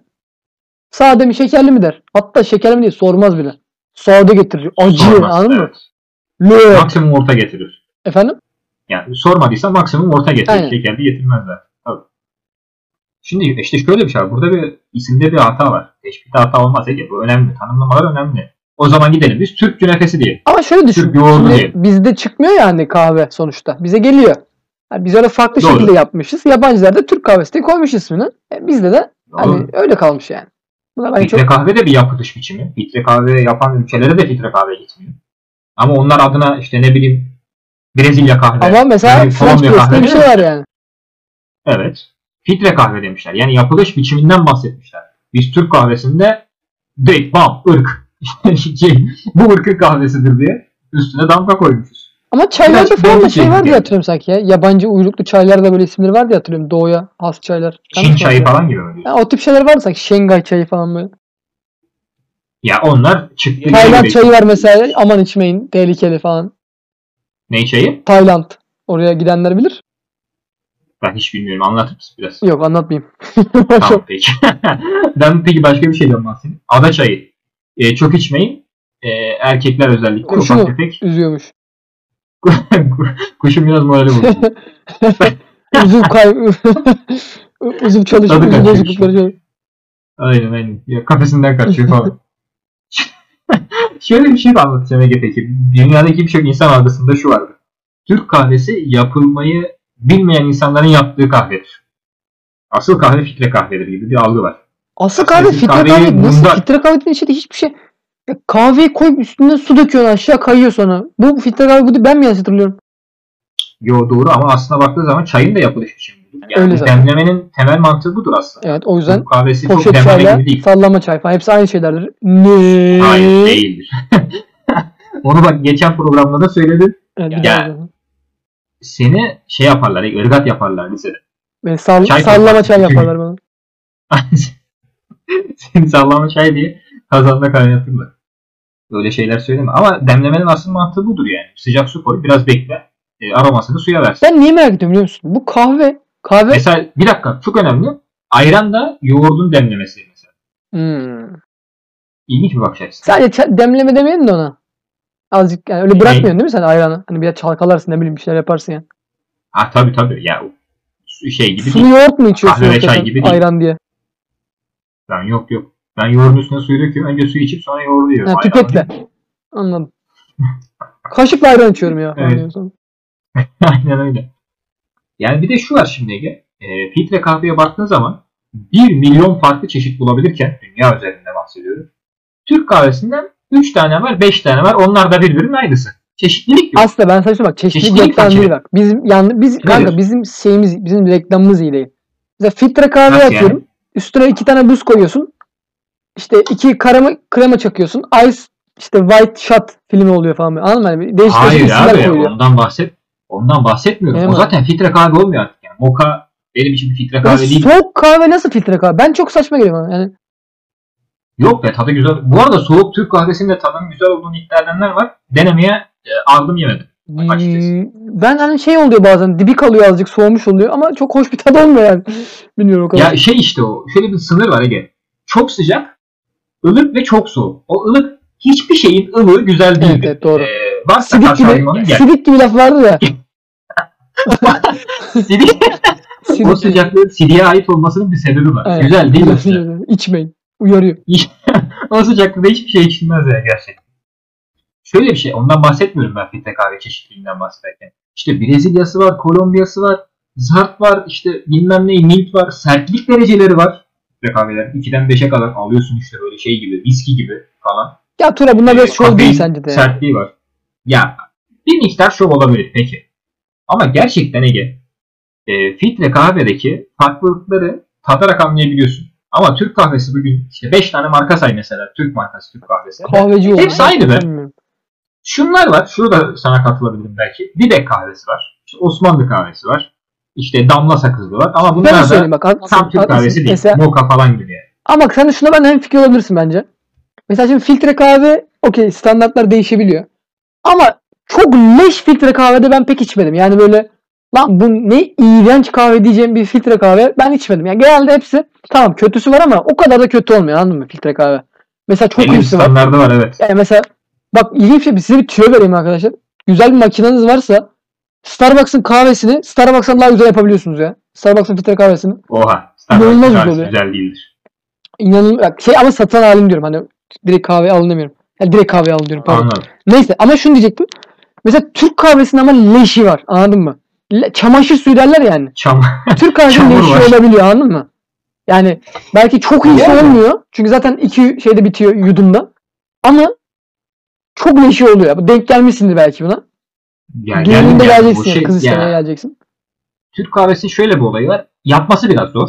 sade mi şekerli mi der. Hatta şekerli mi diye sormaz bile. Sade getirir. Acı Sormaz, anladın mı? evet. Löp. Maksimum orta getirir. Efendim? Yani sormadıysa maksimum orta getirir. Aynen. Şeker de getirmezler. Tabii. Şimdi işte şöyle bir şey var. Burada bir isimde bir hata var. Teşbihte hata olmaz Ege. Bu önemli. Tanımlamalar önemli. O zaman gidelim biz Türk künefesi diyelim. Ama şöyle düşün. Türk yoğurdu diyelim. bizde çıkmıyor yani kahve sonuçta. Bize geliyor. Yani biz öyle farklı Doğru. şekilde yapmışız. Yabancılar da Türk kahvesi diye koymuş ismini. E, bizde de hani Doğru. öyle kalmış yani. Buna ben Filtre çok kahve de bir yapılış biçimi. Filtre kahve yapan ülkelere de filtre kahve gitmiyor. Ama onlar adına işte ne bileyim Brezilya kahve. ama mesela yani French press diye bir şey var yani. Evet. Filtre kahve demişler. Yani yapılış biçiminden bahsetmişler. Biz Türk kahvesinde direkt bam ırk. şey, bu ırkın kahvesidir diye üstüne damga koymuşuz. Ama çaylarda Biraz falan da şey var diye hatırlıyorum sanki ya. Yabancı uyruklu çaylarda böyle isimleri var diye hatırlıyorum. Doğuya has çaylar. Çin çayı hatırlıyorum? falan gibi mi? Ya, o tip şeyler var sanki. Şengay çayı falan böyle. Ya onlar çıktı. Tayland çayı var mesela. Aman içmeyin. Tehlikeli falan. Ne çayı? Tayland. Oraya gidenler bilir. Ben hiç bilmiyorum. Anlatır mısın biraz? Yok anlatmayayım. Tamam peki. ben peki başka bir şeyden bahsedeyim. Ada çayı. Ee, çok içmeyin. Ee, erkekler özellikle Kuşu ufak tefek. Üzüyormuş. Kuşun biraz morali bozuldu. Uzuv kay... Uzuv çalışıyor. Uzuv bozuklukları çalışıyor. aynen aynen. Ya, kafesinden kaçıyor falan. Şöyle bir şey anlatacağım Ege peki. Dünyadaki birçok insan algısında şu vardır. Türk kahvesi yapılmayı bilmeyen insanların yaptığı kahvedir. Asıl kahve filtre kahvedir gibi bir algı var. Asıl kahve sizin filtre kahveyi kahve. Nasıl bunda- filtre kahvenin içinde hiçbir şey. Kahveyi koyup üstüne su döküyorsun aşağı kayıyor sonra. Bu filtre kahve bu değil. Ben mi yanlış hatırlıyorum? Yo doğru ama aslında baktığı zaman çayın da yapılış biçimi. budur. Yani Öyle zaten. demlemenin temel mantığı budur aslında. Evet o yüzden Türk kahvesi çok poşet demleme çayla gibi değil. sallama çay falan. Hepsi aynı şeylerdir. Ne? Hayır değildir. Onu bak geçen programda da söyledim. Evet, bir Ya. daha yazalım. Seni şey yaparlar, ırgat yaparlar lisede. Beni sall- Çay sallama çay yaparlar bana. Seni sallama çay diye kazanda kaynatırlar. Öyle şeyler söyleme. Ama demlemenin asıl mantığı budur yani. Sıcak su koy, biraz bekle. E, aromasını suya versin. Ben niye merak ediyorum biliyor musun? Bu kahve kahve Mesela bir dakika çok önemli. Ayran da yoğurdun demlemesi mesela. Hmm. İlginç bir bakış açısı. Sadece demleme demeyelim de ona. Azıcık yani öyle bırakmıyorsun değil mi sen ayranı? Hani bir çalkalarsın ne bileyim bir şeyler yaparsın ya. Ha tabii tabii. Ya şey gibi Sulu değil. yoğurt mu içiyorsun? Kahve çay gibi değil. Ayran diye. Ben yok yok. Ben yoğurdun üstüne suyu döküyorum. Önce suyu içip sonra yoğurdu yiyorum. Ha, pipetle. Anladım. Kaşıkla ayran içiyorum ya. Evet. Aynen öyle. Yani bir de şu var şimdi Ege. E, filtre kahveye baktığın zaman 1 milyon farklı çeşit bulabilirken dünya üzerinde bahsediyorum. Türk kahvesinden 3 tane var, 5 tane var. Onlar da birbirinin aynısı. Çeşitlilik yok. Aslında ben sana söyleyeyim bak çeşitlilik reklam değil bak. Bizim yani biz kanka Nedir? bizim şeyimiz bizim reklamımız iyi değil. Mesela filtre kahve Nasıl yapıyorum. Üstüne iki tane buz koyuyorsun. İşte iki krema, krema çakıyorsun. Ice işte white shot filmi oluyor falan. Anladın mı? Yani değişik değişik Hayır isimler abi koyuyor. ondan bahset. Ondan bahsetmiyorum. Değil o zaten filtre kahve olmuyor artık. Yani. Moka benim için bir filtre Ya kahve değil. soğuk kahve nasıl filtre kahve? Ben çok saçma geliyor bana. Yani Yok be tadı güzel. Bu arada soğuk Türk kahvesinin de tadının güzel olduğunu iddia edenler var. Denemeye e, aldım yemedim. Açıkçası. Hmm, Ben hani şey oluyor bazen dibi kalıyor azıcık soğumuş oluyor ama çok hoş bir tadı olmuyor yani. Bilmiyorum o kadar. Ya şey işte o. Şöyle bir sınır var Ege. Çok sıcak, ılık ve çok soğuk. O ılık hiçbir şeyin ılığı güzel evet, değildir. evet doğru. Ee, varsa Sidik gibi, sidik gibi laf vardı ya. Sidik, o sıcaklığın sidiğe ait olmasının bir sebebi var. Evet. Güzel değil mi? İçmeyin. Uyarıyor. o sıcaklıkta hiçbir şey içilmez ya gerçekten. Şöyle bir şey, ondan bahsetmiyorum ben filtre kahve çeşitliliğinden bahsederken. İşte Brezilya'sı var, Kolombiya'sı var, Zart var, işte bilmem ne, Mint var, sertlik dereceleri var. Kahveler 2'den 5'e kadar alıyorsun işte böyle şey gibi, viski gibi falan. Ya Tura bunlar biraz Ee, şov değil sence de. Sertliği var. Ya bir miktar şov olabilir peki. Ama gerçekten Ege e, filtre kahvedeki farklılıkları tadarak anlayabiliyorsun. Ama Türk kahvesi bugün işte 5 tane marka say mesela. Türk markası Türk kahvesi. Kahveci oldu. Hepsi aynı be. Şunlar var. Şurada sana katılabilirim belki. Didek kahvesi var. İşte Osmanlı kahvesi var. İşte damla sakızlı var. Ama bunlar da bak. tam Türk kahvesi değil. Mesela, Moka falan gibi yani. ama bak sen de şuna ben hem fikir olabilirsin bence. Mesela şimdi filtre kahve okey standartlar değişebiliyor. Ama çok leş filtre kahvede ben pek içmedim. Yani böyle lan bu ne iğrenç kahve diyeceğim bir filtre kahve ben içmedim. Yani genelde hepsi tamam kötüsü var ama o kadar da kötü olmuyor anladın mı filtre kahve. Mesela çok Belli iyisi var. var evet. Yani mesela bak ilginç bir şey size bir tüyo vereyim arkadaşlar. Güzel bir makineniz varsa Starbucks'ın kahvesini Starbucks'tan daha güzel yapabiliyorsunuz ya. Starbucks'ın filtre kahvesini. Oha. İnanılmaz Starbucks güzel kahvesi güzel değildir. İnanılmaz. Şey ama satın alayım diyorum. Hani direkt kahve alın demiyorum. Yani direkt kahve alın diyorum. Pardon. Anladım. Neyse ama şunu diyecektim. Mesela Türk kahvesinin ama leşi var. Anladın mı? Le- çamaşır suyu derler yani. Çam. Türk kahvesinin leşi var. olabiliyor anladın mı? Yani belki çok iyisi Yani. olmuyor. Çünkü zaten iki şeyde bitiyor yudumda. Ama çok leşi oluyor. Denk gelmişsindir belki buna. Ya, Düğününde geleceksin. Bu şey- kız istemeye geleceksin. Türk kahvesinin şöyle bir olayı var. Yapması biraz zor.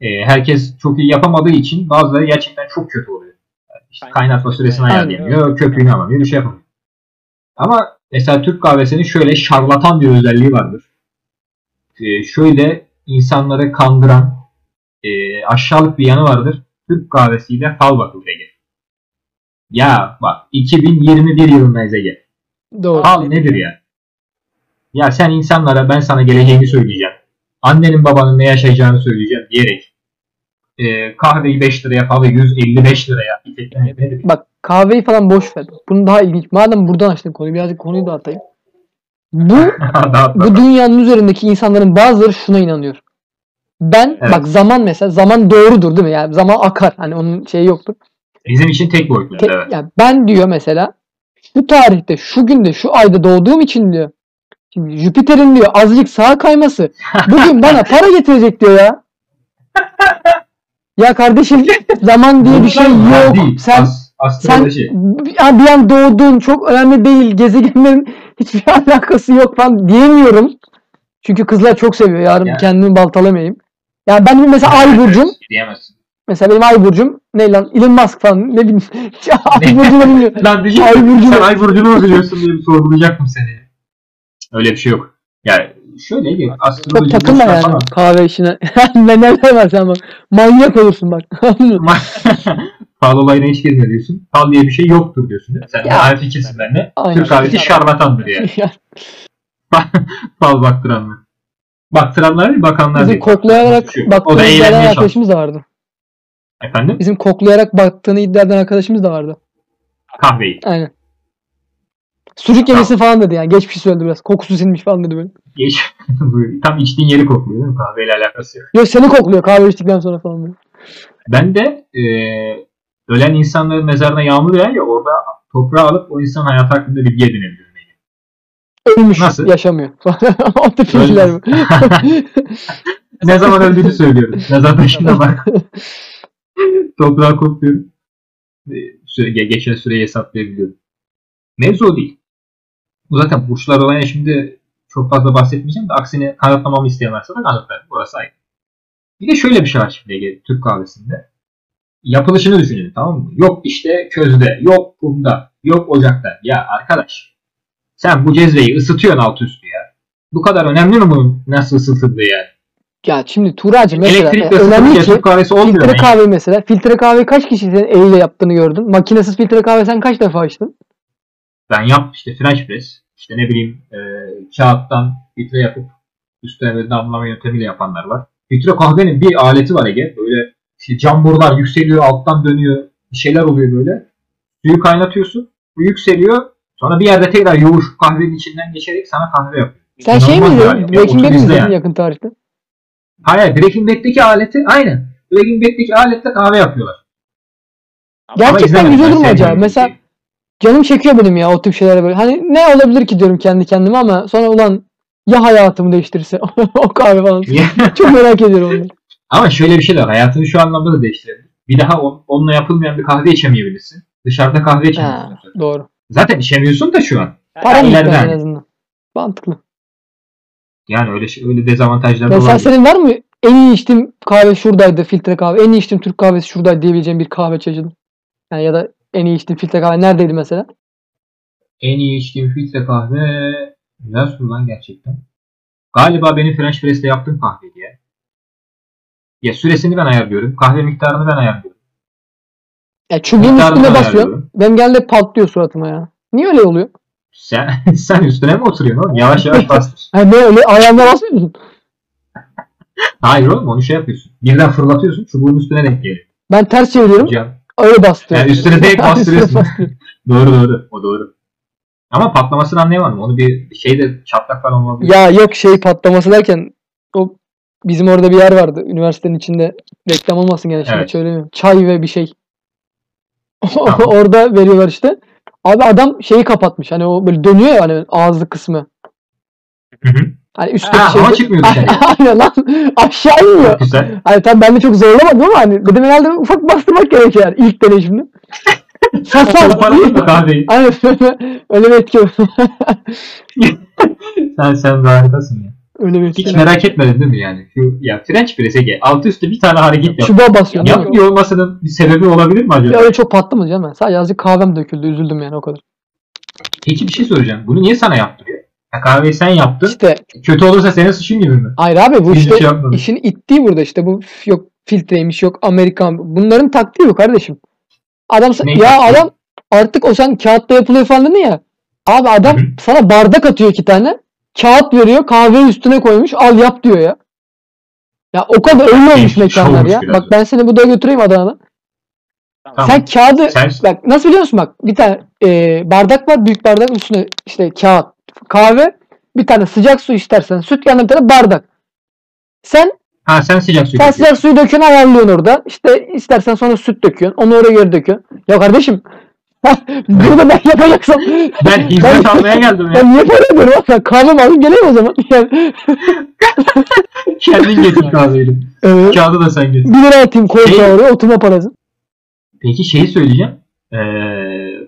Ee, herkes çok iyi yapamadığı için bazıları gerçekten çok kötü oluyor. Yani işte kaynatma süresini ayarlayamıyor, köpüğünü alamıyor, bir şey yapamıyor. Ama mesela Türk kahvesinin şöyle şarlatan bir özelliği vardır. Ee, şöyle insanları kandıran e, aşağılık bir yanı vardır. Türk kahvesiyle fal bakılır Ege. Ya bak 2021 yılındayız Ege. Doğru. Fal nedir ya? Ya sen insanlara ben sana geleceğini söyleyeceğim. Annenin babanın ne yaşayacağını söyleyeceğim diyerek e, kahveyi 5 liraya falı 155 liraya nedir? Bak kahveyi falan boş ver. Bunu daha ilginç. Madem buradan açtın konuyu birazcık konuyu dağıtayım. Bu bu dünyanın üzerindeki insanların bazıları şuna inanıyor. Ben Evet. bak zaman mesela zaman doğrudur değil mi? Yani zaman akar. Hani onun şeyi yoktur. Bizim için tek boyutlu. Te- evet. yani ben diyor mesela şu tarihte, şu günde, şu ayda doğduğum için diyor. Şimdi Jüpiter'in diyor azıcık sağa kayması bugün bana para getirecek diyor ya. Ya kardeşim zaman diye bir şey yok. değil, Sen as- sen bir an doğdun çok önemli değil. Gezegenlerin hiçbir alakası yok falan diyemiyorum. Çünkü kızlar çok seviyor. Yarın Ya. kendimi baltalamayayım. Ya ben mesela ay burcum. Diyemezsin. Mesela benim ay burcum ne lan? Elon Musk falan ne bileyim. ay burcunu bilmiyorum. Lan diyecek Ay sen mu? ay burcunu mu biliyorsun diye bir sorgulayacaktım seni. Öyle bir şey yok. Yani şöyle ki Çok astroloji takılma burçlar yani falan- kahve işine. ne ne var sen bak. Manyak olursun bak. Fal olayına hiç girme diyorsun. Fal diye bir şey yoktur diyorsun. Değil mi? Sen de Ya. aynı fikirsin benimle. Türk kahvesi şarlatandır yani. Fal baktıranlar. Baktıranlar değil bakanlar Bizim değil. koklayarak şey çalışıyor. arkadaşımız da vardı. Efendim? Bizim koklayarak baktığını iddia eden arkadaşımız da vardı. Kahveyi. Aynen. Sucuk yemesi falan dedi yani. Geçmiş söyledi biraz. Kokusu sinmiş falan dedi böyle. Geç. Tam içtiğin yeri kokluyor değil mi? Kahveyle alakası yok. Yok seni kokluyor kahve içtikten sonra falan böyle. Ben de e, ölen insanların mezarına yağmur yağar ya orada toprağı alıp o insan hayatı hakkında bilgi edinebiliyorum. Ölmüş. Nasıl? Yaşamıyor. o tip bilgiler ne zaman öldüğünü söylüyorum. Mezar taşına bak. Toprağı kokluyorum. E, Süre, ge- geçen süreyi hesaplayabiliyorum. Mevzu o değil. Bu zaten burçlar olayına şimdi çok fazla bahsetmeyeceğim de aksini kanıtlamamı isteyen varsa da kanıtlar. Burası ayrı. Bir de şöyle bir şey var şimdi Türk kahvesinde. Yapılışını düşünelim tamam mı? Yok işte közde, yok kumda, yok ocakta. Ya arkadaş sen bu cezveyi ısıtıyorsun alt üstü ya. Bu kadar önemli mi bunun nasıl ısıtıldığı yani? Ya şimdi Tuğracığım mesela e, önemli ki kahvesi filtre yani. kahve mesela. Filtre kahve kaç kişi senin eliyle yaptığını gördün? Makinesiz filtre kahve sen kaç defa içtin? Ben yap işte French press. işte ne bileyim e, kağıttan filtre yapıp üstüne böyle damlama yöntemiyle yapanlar var. Filtre kahvenin bir aleti var Ege. Böyle işte cam borular yükseliyor alttan dönüyor. Bir şeyler oluyor böyle. Suyu kaynatıyorsun. Bu yükseliyor. Sonra bir yerde tekrar yoğuş kahvenin içinden geçerek sana kahve yapıyor. Sen şey mi İnanılmaz izledin? yani. Ya, Breaking Bad mi izledin yakın tarihte? Hayır Breaking aleti aynen. Breaking aletle kahve yapıyorlar. Ama Gerçekten güzel olur mu acaba? Mesela canım çekiyor benim ya o tip şeylere böyle. Hani ne olabilir ki diyorum kendi kendime ama sonra ulan ya hayatımı değiştirirse o kahve falan. Çok merak ediyorum onu. Ama şöyle bir şey de var. Hayatını şu anlamda da değiştirebilir. Bir daha on- onunla yapılmayan bir kahve içemeyebilirsin. Dışarıda kahve içemiyorsun. Ha, doğru. Zaten içemiyorsun da şu an. Gitmez en azından. Mantıklı. Yani öyle şey, öyle dezavantajlar da Mesela olabilir. senin var mı en iyi içtiğim kahve şuradaydı filtre kahve. En iyi içtiğim Türk kahvesi şuradaydı diyebileceğim bir kahve çeşidi. Yani ya da en iyi içtiğim filtre kahve neredeydi mesela? En iyi içtiğim filtre kahve güzel soru lan gerçekten. Galiba benim French Press'te yaptığım kahveydi ya. Ya süresini ben ayarlıyorum. Kahve miktarını ben ayarlıyorum. Ya çubuğun Miktarını üstüne ben basıyorum. ayarlıyorum. Benim geldi patlıyor suratıma ya. Niye öyle oluyor? Sen, sen üstüne mi oturuyorsun oğlum? Yavaş yavaş bastır. Ha ne öyle ayağımda basmıyor musun? Hayır oğlum onu şey yapıyorsun. Birden fırlatıyorsun çubuğun üstüne denk geliyor. Ben ters çeviriyorum. Hocam. Öyle bastırıyor. Yani üstüne Üstüne bastırıyorsun. bastırıyor. Doğru doğru. O doğru. Ama patlamasını anlayamadım. Onu bir şeyde çatlak falan olabilir. Ya yok şey patlaması derken o bizim orada bir yer vardı. Üniversitenin içinde reklam olmasın gene şimdi Evet. söylemiyorum. Çay ve bir şey. Tamam. orada veriyorlar işte. Abi adam şeyi kapatmış. Hani o böyle dönüyor ya hani ağızlı kısmı. Hı hı. Hani üstteki Ha, şey. hava çıkmıyor dışarıya. Aynen lan. Aşağı iniyor. Güzel. Hani tabii ben de çok zorlamadım ama hani dedim herhalde ufak bastırmak gerekiyor yani ilk deneyimde. Aynen öyle bir etki. Sen, sen de harikasın ya. Öyle bir. Hiç merak etmedin değil mi yani? Şu, ya French press Ege. Altı üstü bir tane hareket yap. Çubuğa basıyor. Yapmıyor olmasının bir sebebi olabilir mi acaba? Ya öyle çok patlamadı canım. Sadece azıcık kahvem döküldü. Üzüldüm yani o kadar. Peki bir şey soracağım. Bunu niye sana yaptırıyor? Ya kahveyi sen yaptın. İşte Kötü olursa senin suçun gibi mi? hayır abi bu Hiçbir işte şey yapmadın. işin ittiği burada işte bu yok filtreymiş yok Amerikan. Bunların taktiği bu kardeşim. Adam Ne ya taktiği? adam artık o sen kağıtta yapılıyor falan dedin ya. Abi adam Hı hı. sana bardak atıyor iki tane. Kağıt veriyor kahveyi üstüne koymuş al yap diyor ya. Ya o kadar öyle olmuş Değişik, mekanlar ya. biraz Bak ben seni burada götüreyim Adana'da. Tamam. Sen kağıdı Sen- bak nasıl biliyor musun bak bir tane e, bardak var büyük bardak üstüne işte kağıt kahve bir tane sıcak su istersen süt yanında bir tane bardak. Sen Ha sen sıcak su sen döküyorsun. sıcak suyu döküyorsun ayarlıyorsun orada. İşte istersen sonra süt döküyorsun. Onu oraya geri döküyorsun. Ya kardeşim burada ben yapacaksam Ben hizmet almaya geldim ya. ben niye para ödüyorum? Ben kahvemi alayım geleyim o zaman. Yani, Kendin getir kahveyi. evet. Kağıdı da sen getir. 1 lira atayım koy Şey- oraya oturma parası. Peki şeyi söyleyeceğim. Ee,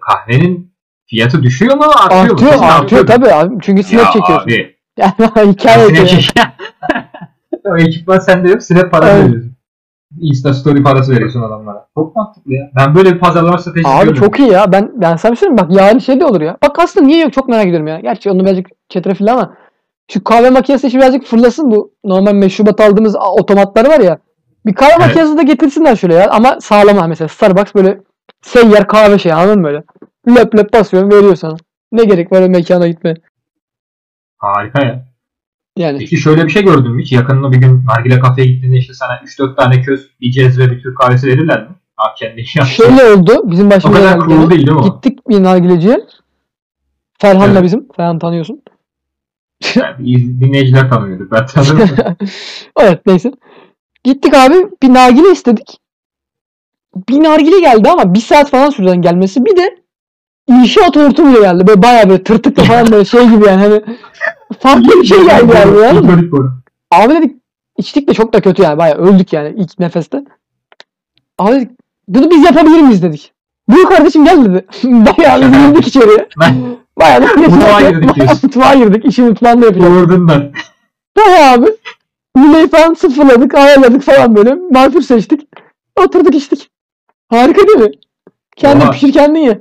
kahvenin fiyatı düşüyor mu artıyor mu? Artıyor Kesin artıyor mu? tabii abi. Çünkü Ya çekiyorsun. abi. Yani hikaye Snap yapıyor. çek. o ekipman sende yok. Snap para Evet. veriyorsun. Insta story parası veriyorsun adamlara. Çok mantıklı ya. Ben böyle bir pazarlama stratejisi Abi görmedim. çok iyi ya. Ben ben sana bir şey? Bak yarın şey de olur ya. Bak aslında niye yok çok merak ediyorum ya. Gerçi onu birazcık çetrefilli ama şu kahve makinesi işi birazcık fırlasın bu. Normal meşrubat aldığımız otomatları var ya. Bir kahve Evet. makinesi de getirsinler şöyle ya. Ama sağlama mesela Starbucks böyle seyyar kahve şey anladın mı böyle? Löp löp basıyorsun veriyor sana. Ne gerek var o mekana gitmeye. Harika ya. Yani Peki şöyle bir şey gördün mü hiç? Yakınında bir gün nargile kafeye gittiğinde işte sana 3-4 tane köz, bir cezve, bir Türk kahvesi verirler mi? Abi kendi yaptın. şöyle oldu. Bizim O başımıza kadar geldi cool gene. değil değil mi o? Gittik bir nargileciye. Ferhan'la Evet. bizim. Ferhan tanıyorsun. Yani dinleyiciler tanıyordur. Ben tanırım. evet neyse. Gittik abi bir nargile istedik. Bir nargile geldi ama bir saat falan sürdü gelmesi. Bir de inşaat hortumuyla geldi. Böyle bayağı böyle tırtıklı falan böyle şey gibi yani. Hani farklı bir şey geldi yani. ya. Hidrolik boru. Abi dedik içtik de çok da kötü yani. Bayağı öldük yani ilk nefeste. Abi dedik bunu biz yapabilir miyiz dedik. Buyur kardeşim gel dedi. bayağı girdik içeriye. Bayağı da Mutfağa girdik bayağı mutfağa girdik. İşi mutfağında yapacağız. doğurdun ben. Bayağı abi. Mineyi falan sıfırladık, ayarladık falan böyle. Marfur seçtik. Oturduk içtik. Harika değil mi? Kendin Oha. pişir kendin ye.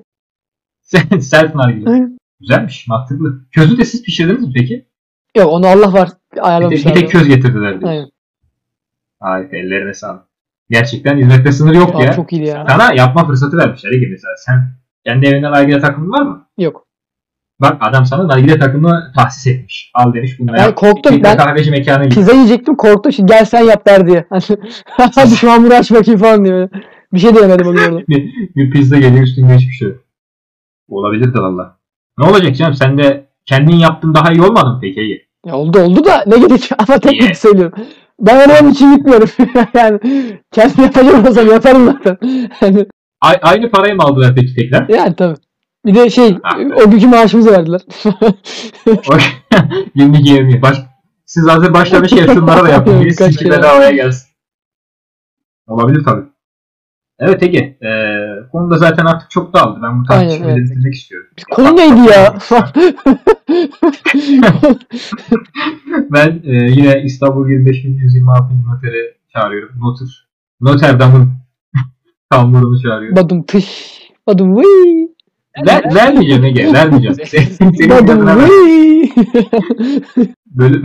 Self nargile. Güzelmiş, mantıklı. Közü de siz pişirdiniz mi peki? Yok onu Allah var Bir, de, bir ayarlamışlar. tek köz getirdiler diyor. Aynen. Harika, ellerine sağlık. Gerçekten hizmette sınır yok Abi ya. çok iyiydi ya. Sana yapma fırsatı vermişler Ege mesela. Sen kendi evinde nargile takımın var mı? Yok. Bak adam sana nargile takımı tahsis etmiş. Al demiş bununla Ben yap. korktum. Bir Ben kahveci mekanı gibi. pizza yiyecektim korktum. Şimdi gel sen yap der diye. Hani, Hadi şu hamuru aç bakayım falan diye. Bir şey diyemedim orada. bir, bir pizza geliyor üstünde hiçbir şey. Olabilir de valla. Ne olacak canım sen de kendin yaptın daha iyi olmadı mı peki Ege? Ya oldu oldu da ne gerek ama tek Niye? tek söylüyorum. Ben öyle onun için gitmiyorum. yani kendim yapacağım olsam yaparım zaten. Yani, A- aynı parayı mı aldılar peki tekrar? yani tabii. Bir de şey Ah o günkü maaşımızı verdiler. 22 20 baş siz hazır başlamışken şunlara da yapın. Birisi kere. bedavaya gelsin. Olabilir tabii. Evet Ege. E, konuda zaten artık çok dağıldı. Ben bu tartışmayı evet. bitirmek istiyorum. Konu neydi ya? ben e, yine İstanbul 25126. noteri çağırıyorum. Noter. Notre Dame'ın kamburunu çağırıyorum. Badum tış. Badum vıy. Ver, vermeyeceğim Ege. Vermeyeceğim. Senin, ver. vıy. Bölüm,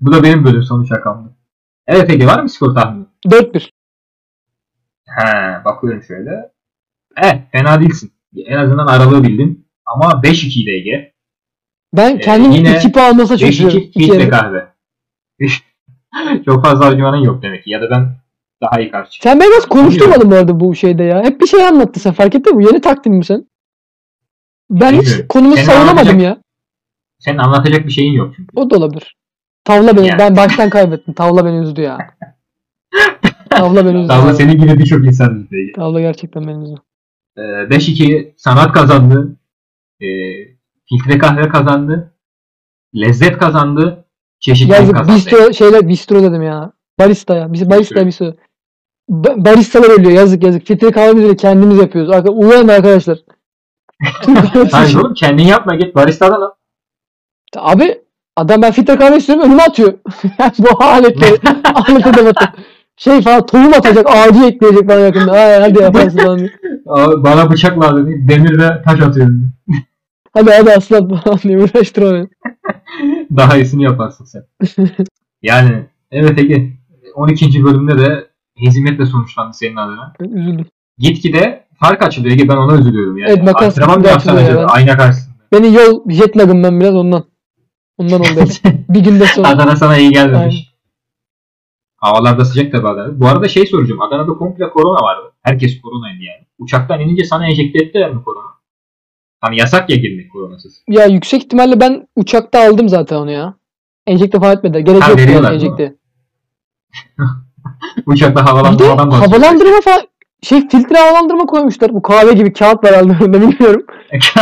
bu da benim bölüm sonu şakamdı. Evet Ege var mı skor tahmini? 4-1. He bakıyorum şöyle. Evet fena değilsin. En azından aralığı bildin. Ama 5-2 idi Ege. Ben kendim Ee, yine 2 puan almasa şaşırıyorum. 5-2 İki filtre kahve. Çok fazla argümanın yok demek ki. Ya da ben daha iyi karşı. Sen beni biraz konuşturmadın bu arada bu şeyde ya. Hep bir şey anlattı sen fark ettin mi? Bu yeni takdim mi sen? Ben hiç Bilmiyorum. konumu Seni savunamadım ya. Senin anlatacak bir şeyin yok çünkü. O da olabilir. Tavla beni. Yani. Ben baştan kaybettim. Tavla beni üzdü ya. Tavla beni üzdü. Daha abi. senin gibi birçok insan izleyecek. Tavla gerçekten beni üzdü. Ee, 5-2 sanat kazandı. Ee, filtre kahve kazandı. Lezzet kazandı. Çeşitlilik Yazık kazandı. bistro şeyler bistro dedim ya. Barista ya. Biz barista bistro. Ba- baristalar ölüyor yazık yazık. Filtre kahvemizi de kendimiz yapıyoruz. Arka, ulan arkadaşlar. Hayır oğlum kendin yapma git baristadan al. Abi adam ben filtre kahve istiyorum önüme atıyor. Bu aletleri alete de batır. Şey falan tohum atacak ağacı ekleyecek bana yakında. Ha, hadi yaparsın diye. Aa, Bana bıçak lazım. deyip Demir ve taş atıyorum. Hadi hadi aslan falan diye uğraştır beni. Daha iyisini yaparsın sen. yani evet Ege 12. bölümde de hezimetle sonuçlandı senin adına. Ben üzüldüm. Gitgide fark açılıyor Ege ben ona üzülüyorum yani. Evet, makas Antrenman gitgide yapsan açılıyor acaba ya. ayna karşısında. Beni yol jet lagım ben biraz ondan. Ondan oldu. bir günde sonra. Adana sana iyi gelmemiş. Aynen. Havalarda sıcak tabi Adana. Bu arada şey soracağım. Adana'da komple korona vardı. Herkes koronaydı yani. Uçaktan inince sana enjekte ettiler mi korona? Hani yasak ya girmek koronasız. Ya yüksek ihtimalle ben uçakta aldım zaten onu ya. Enjekte falan etmediler. Gerek yok yani enjekte. Uçakta Bir de havalandırmadan bahsediyor. havalandırma falan şey filtre havalandırma koymuşlar. Bu kahve gibi kağıt var aldığında bilmiyorum.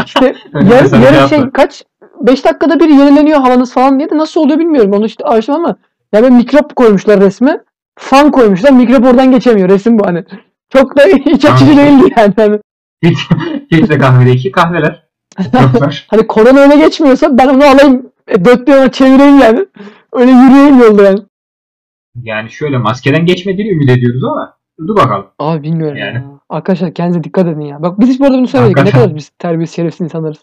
İşte Önünde yarı, sana yarı cevap şey var. kaç 5 dakikada bir yenileniyor havanız falan diye de nasıl oluyor bilmiyorum. Onu işte araştırdım ama ya böyle mikrop koymuşlar resme. Fan koymuşlar. Mikrop oradan geçemiyor. Resim bu hani. Çok da iç açıcı değildi yani. Hani, Filtre kahvedeki kahveler. Hani korona öne geçmiyorsa ben onu alayım. E, dört bir yana çevireyim yani. Öyle yürüyeyim yolda yani. yani şöyle maskeden geçmediğini ümit ediyoruz ama dur bakalım. Abi bilmiyorum Yani. ya. Arkadaşlar kendinize dikkat edin ya. Bak biz hiç bu arada bunu söylemedik. Ne kadar biz terbiyesiz şerefsiz insanlarız.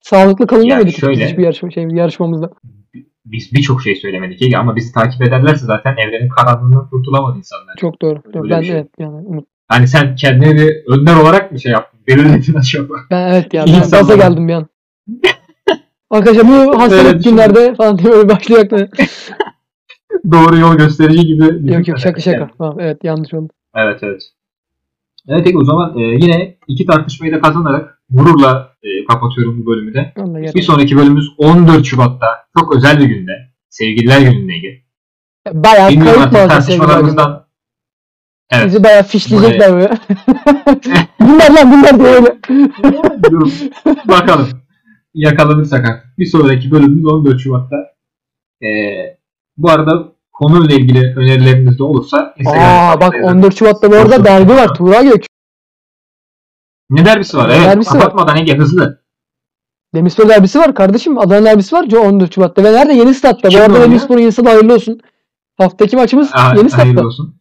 Sağlıklı kalın Yani demedik şöyle- hiçbir yarışma, şey, yarışmamızda. Biz birçok şey söylemedik Ege ama bizi takip ederlerse zaten evrenin karanlığından kurtulamadı insanlar. Çok doğru. Öyle ben bir şey. evet yani umut. Hani sen kendini bir önder olarak bir şey yaptın. Belirledin acaba. Ben evet ya ben gaza geldim bir an. Arkadaşlar bu hastalık günlerde falan diye böyle başlıyor aklıma. Doğru yol gösterici gibi. yok yok şaka şaka. Yani. Tamam, evet yanlış oldu. Evet evet. Evet peki o zaman e, yine iki tartışmayı da kazanarak gururla e, kapatıyorum bu bölümü de. Bir sonraki bölümümüz 14 Şubat'ta. Çok özel bir günde. Sevgililer gününde Ege. Bayağı Bilmiyorum kayıp mı tartışmalarımızdan. Evet. Bizi bayağı fişleyecekler böyle. bunlar lan bunlar diye öyle. Dur, Bakalım. Yakalanırsak artık. Bir sonraki bölümümüz 14 Şubat'ta. E, bu arada konuyla ilgili önerileriniz de olursa Aa bak hesabımıza 14 Şubat'ta bu arada derbi var. Tuğra Gök. Ne derbisi var? Evet. Derbisi var. kapatmadan Ege hızlı. Demirspor derbisi var kardeşim. Adana derbisi var. 14 Şubat'ta. Ve nerede? Yeni statta. Bu Kim arada oynuyor? Demirspor'un yeni stadı hayırlı olsun. Haftaki maçımız Aa, yeni statta. hayırlı olsun.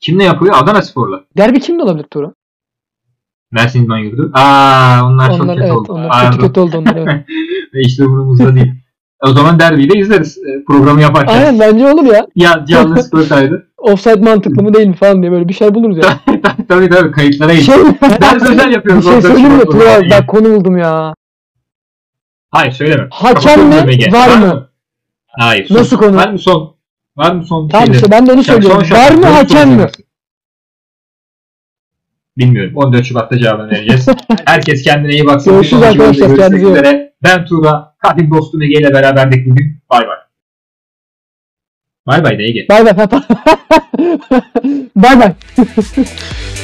Kimle yapıyor? Adana Spor'la. Derbi kimde olabilir Tuğra? Mersin İdman Yurdu. Aa onlar, çok Onlar kötü evet. oldu. Onlar Pardon. kötü kötü oldu onlar. Evet. Ve işte bunumuzda değil. O zaman derbiyi de izleriz e, programı yaparken. Aynen bence olur ya. Ya canlı kaydı. Offside mantıklı mı değil mi falan diye böyle bir şey buluruz ya. tabii tabii kayıtlara Bir şey, Ders özel bir yapıyoruz. şey 14 söyleyeyim mi Tuğra? olarak. Ben konu buldum ya. Hayır söyleme. Hakem mi, Ege. var mı? Hayır. son. Nasıl konu? Var mı son? Var mı son? Tamam işte ben de onu Yani söylüyorum. Var şarkı, mı hakem mi? Bilmiyorum. 14 Şubat'ta cevabını vereceğiz. Herkes kendine iyi baksın. Görüşürüz Bir arkadaşlar, kendinize. Ben Tuğra. Kadim dostum Ege ile beraberdik bugün. Bay bay. Bay bay de Ege. Bay bay. Bay bay.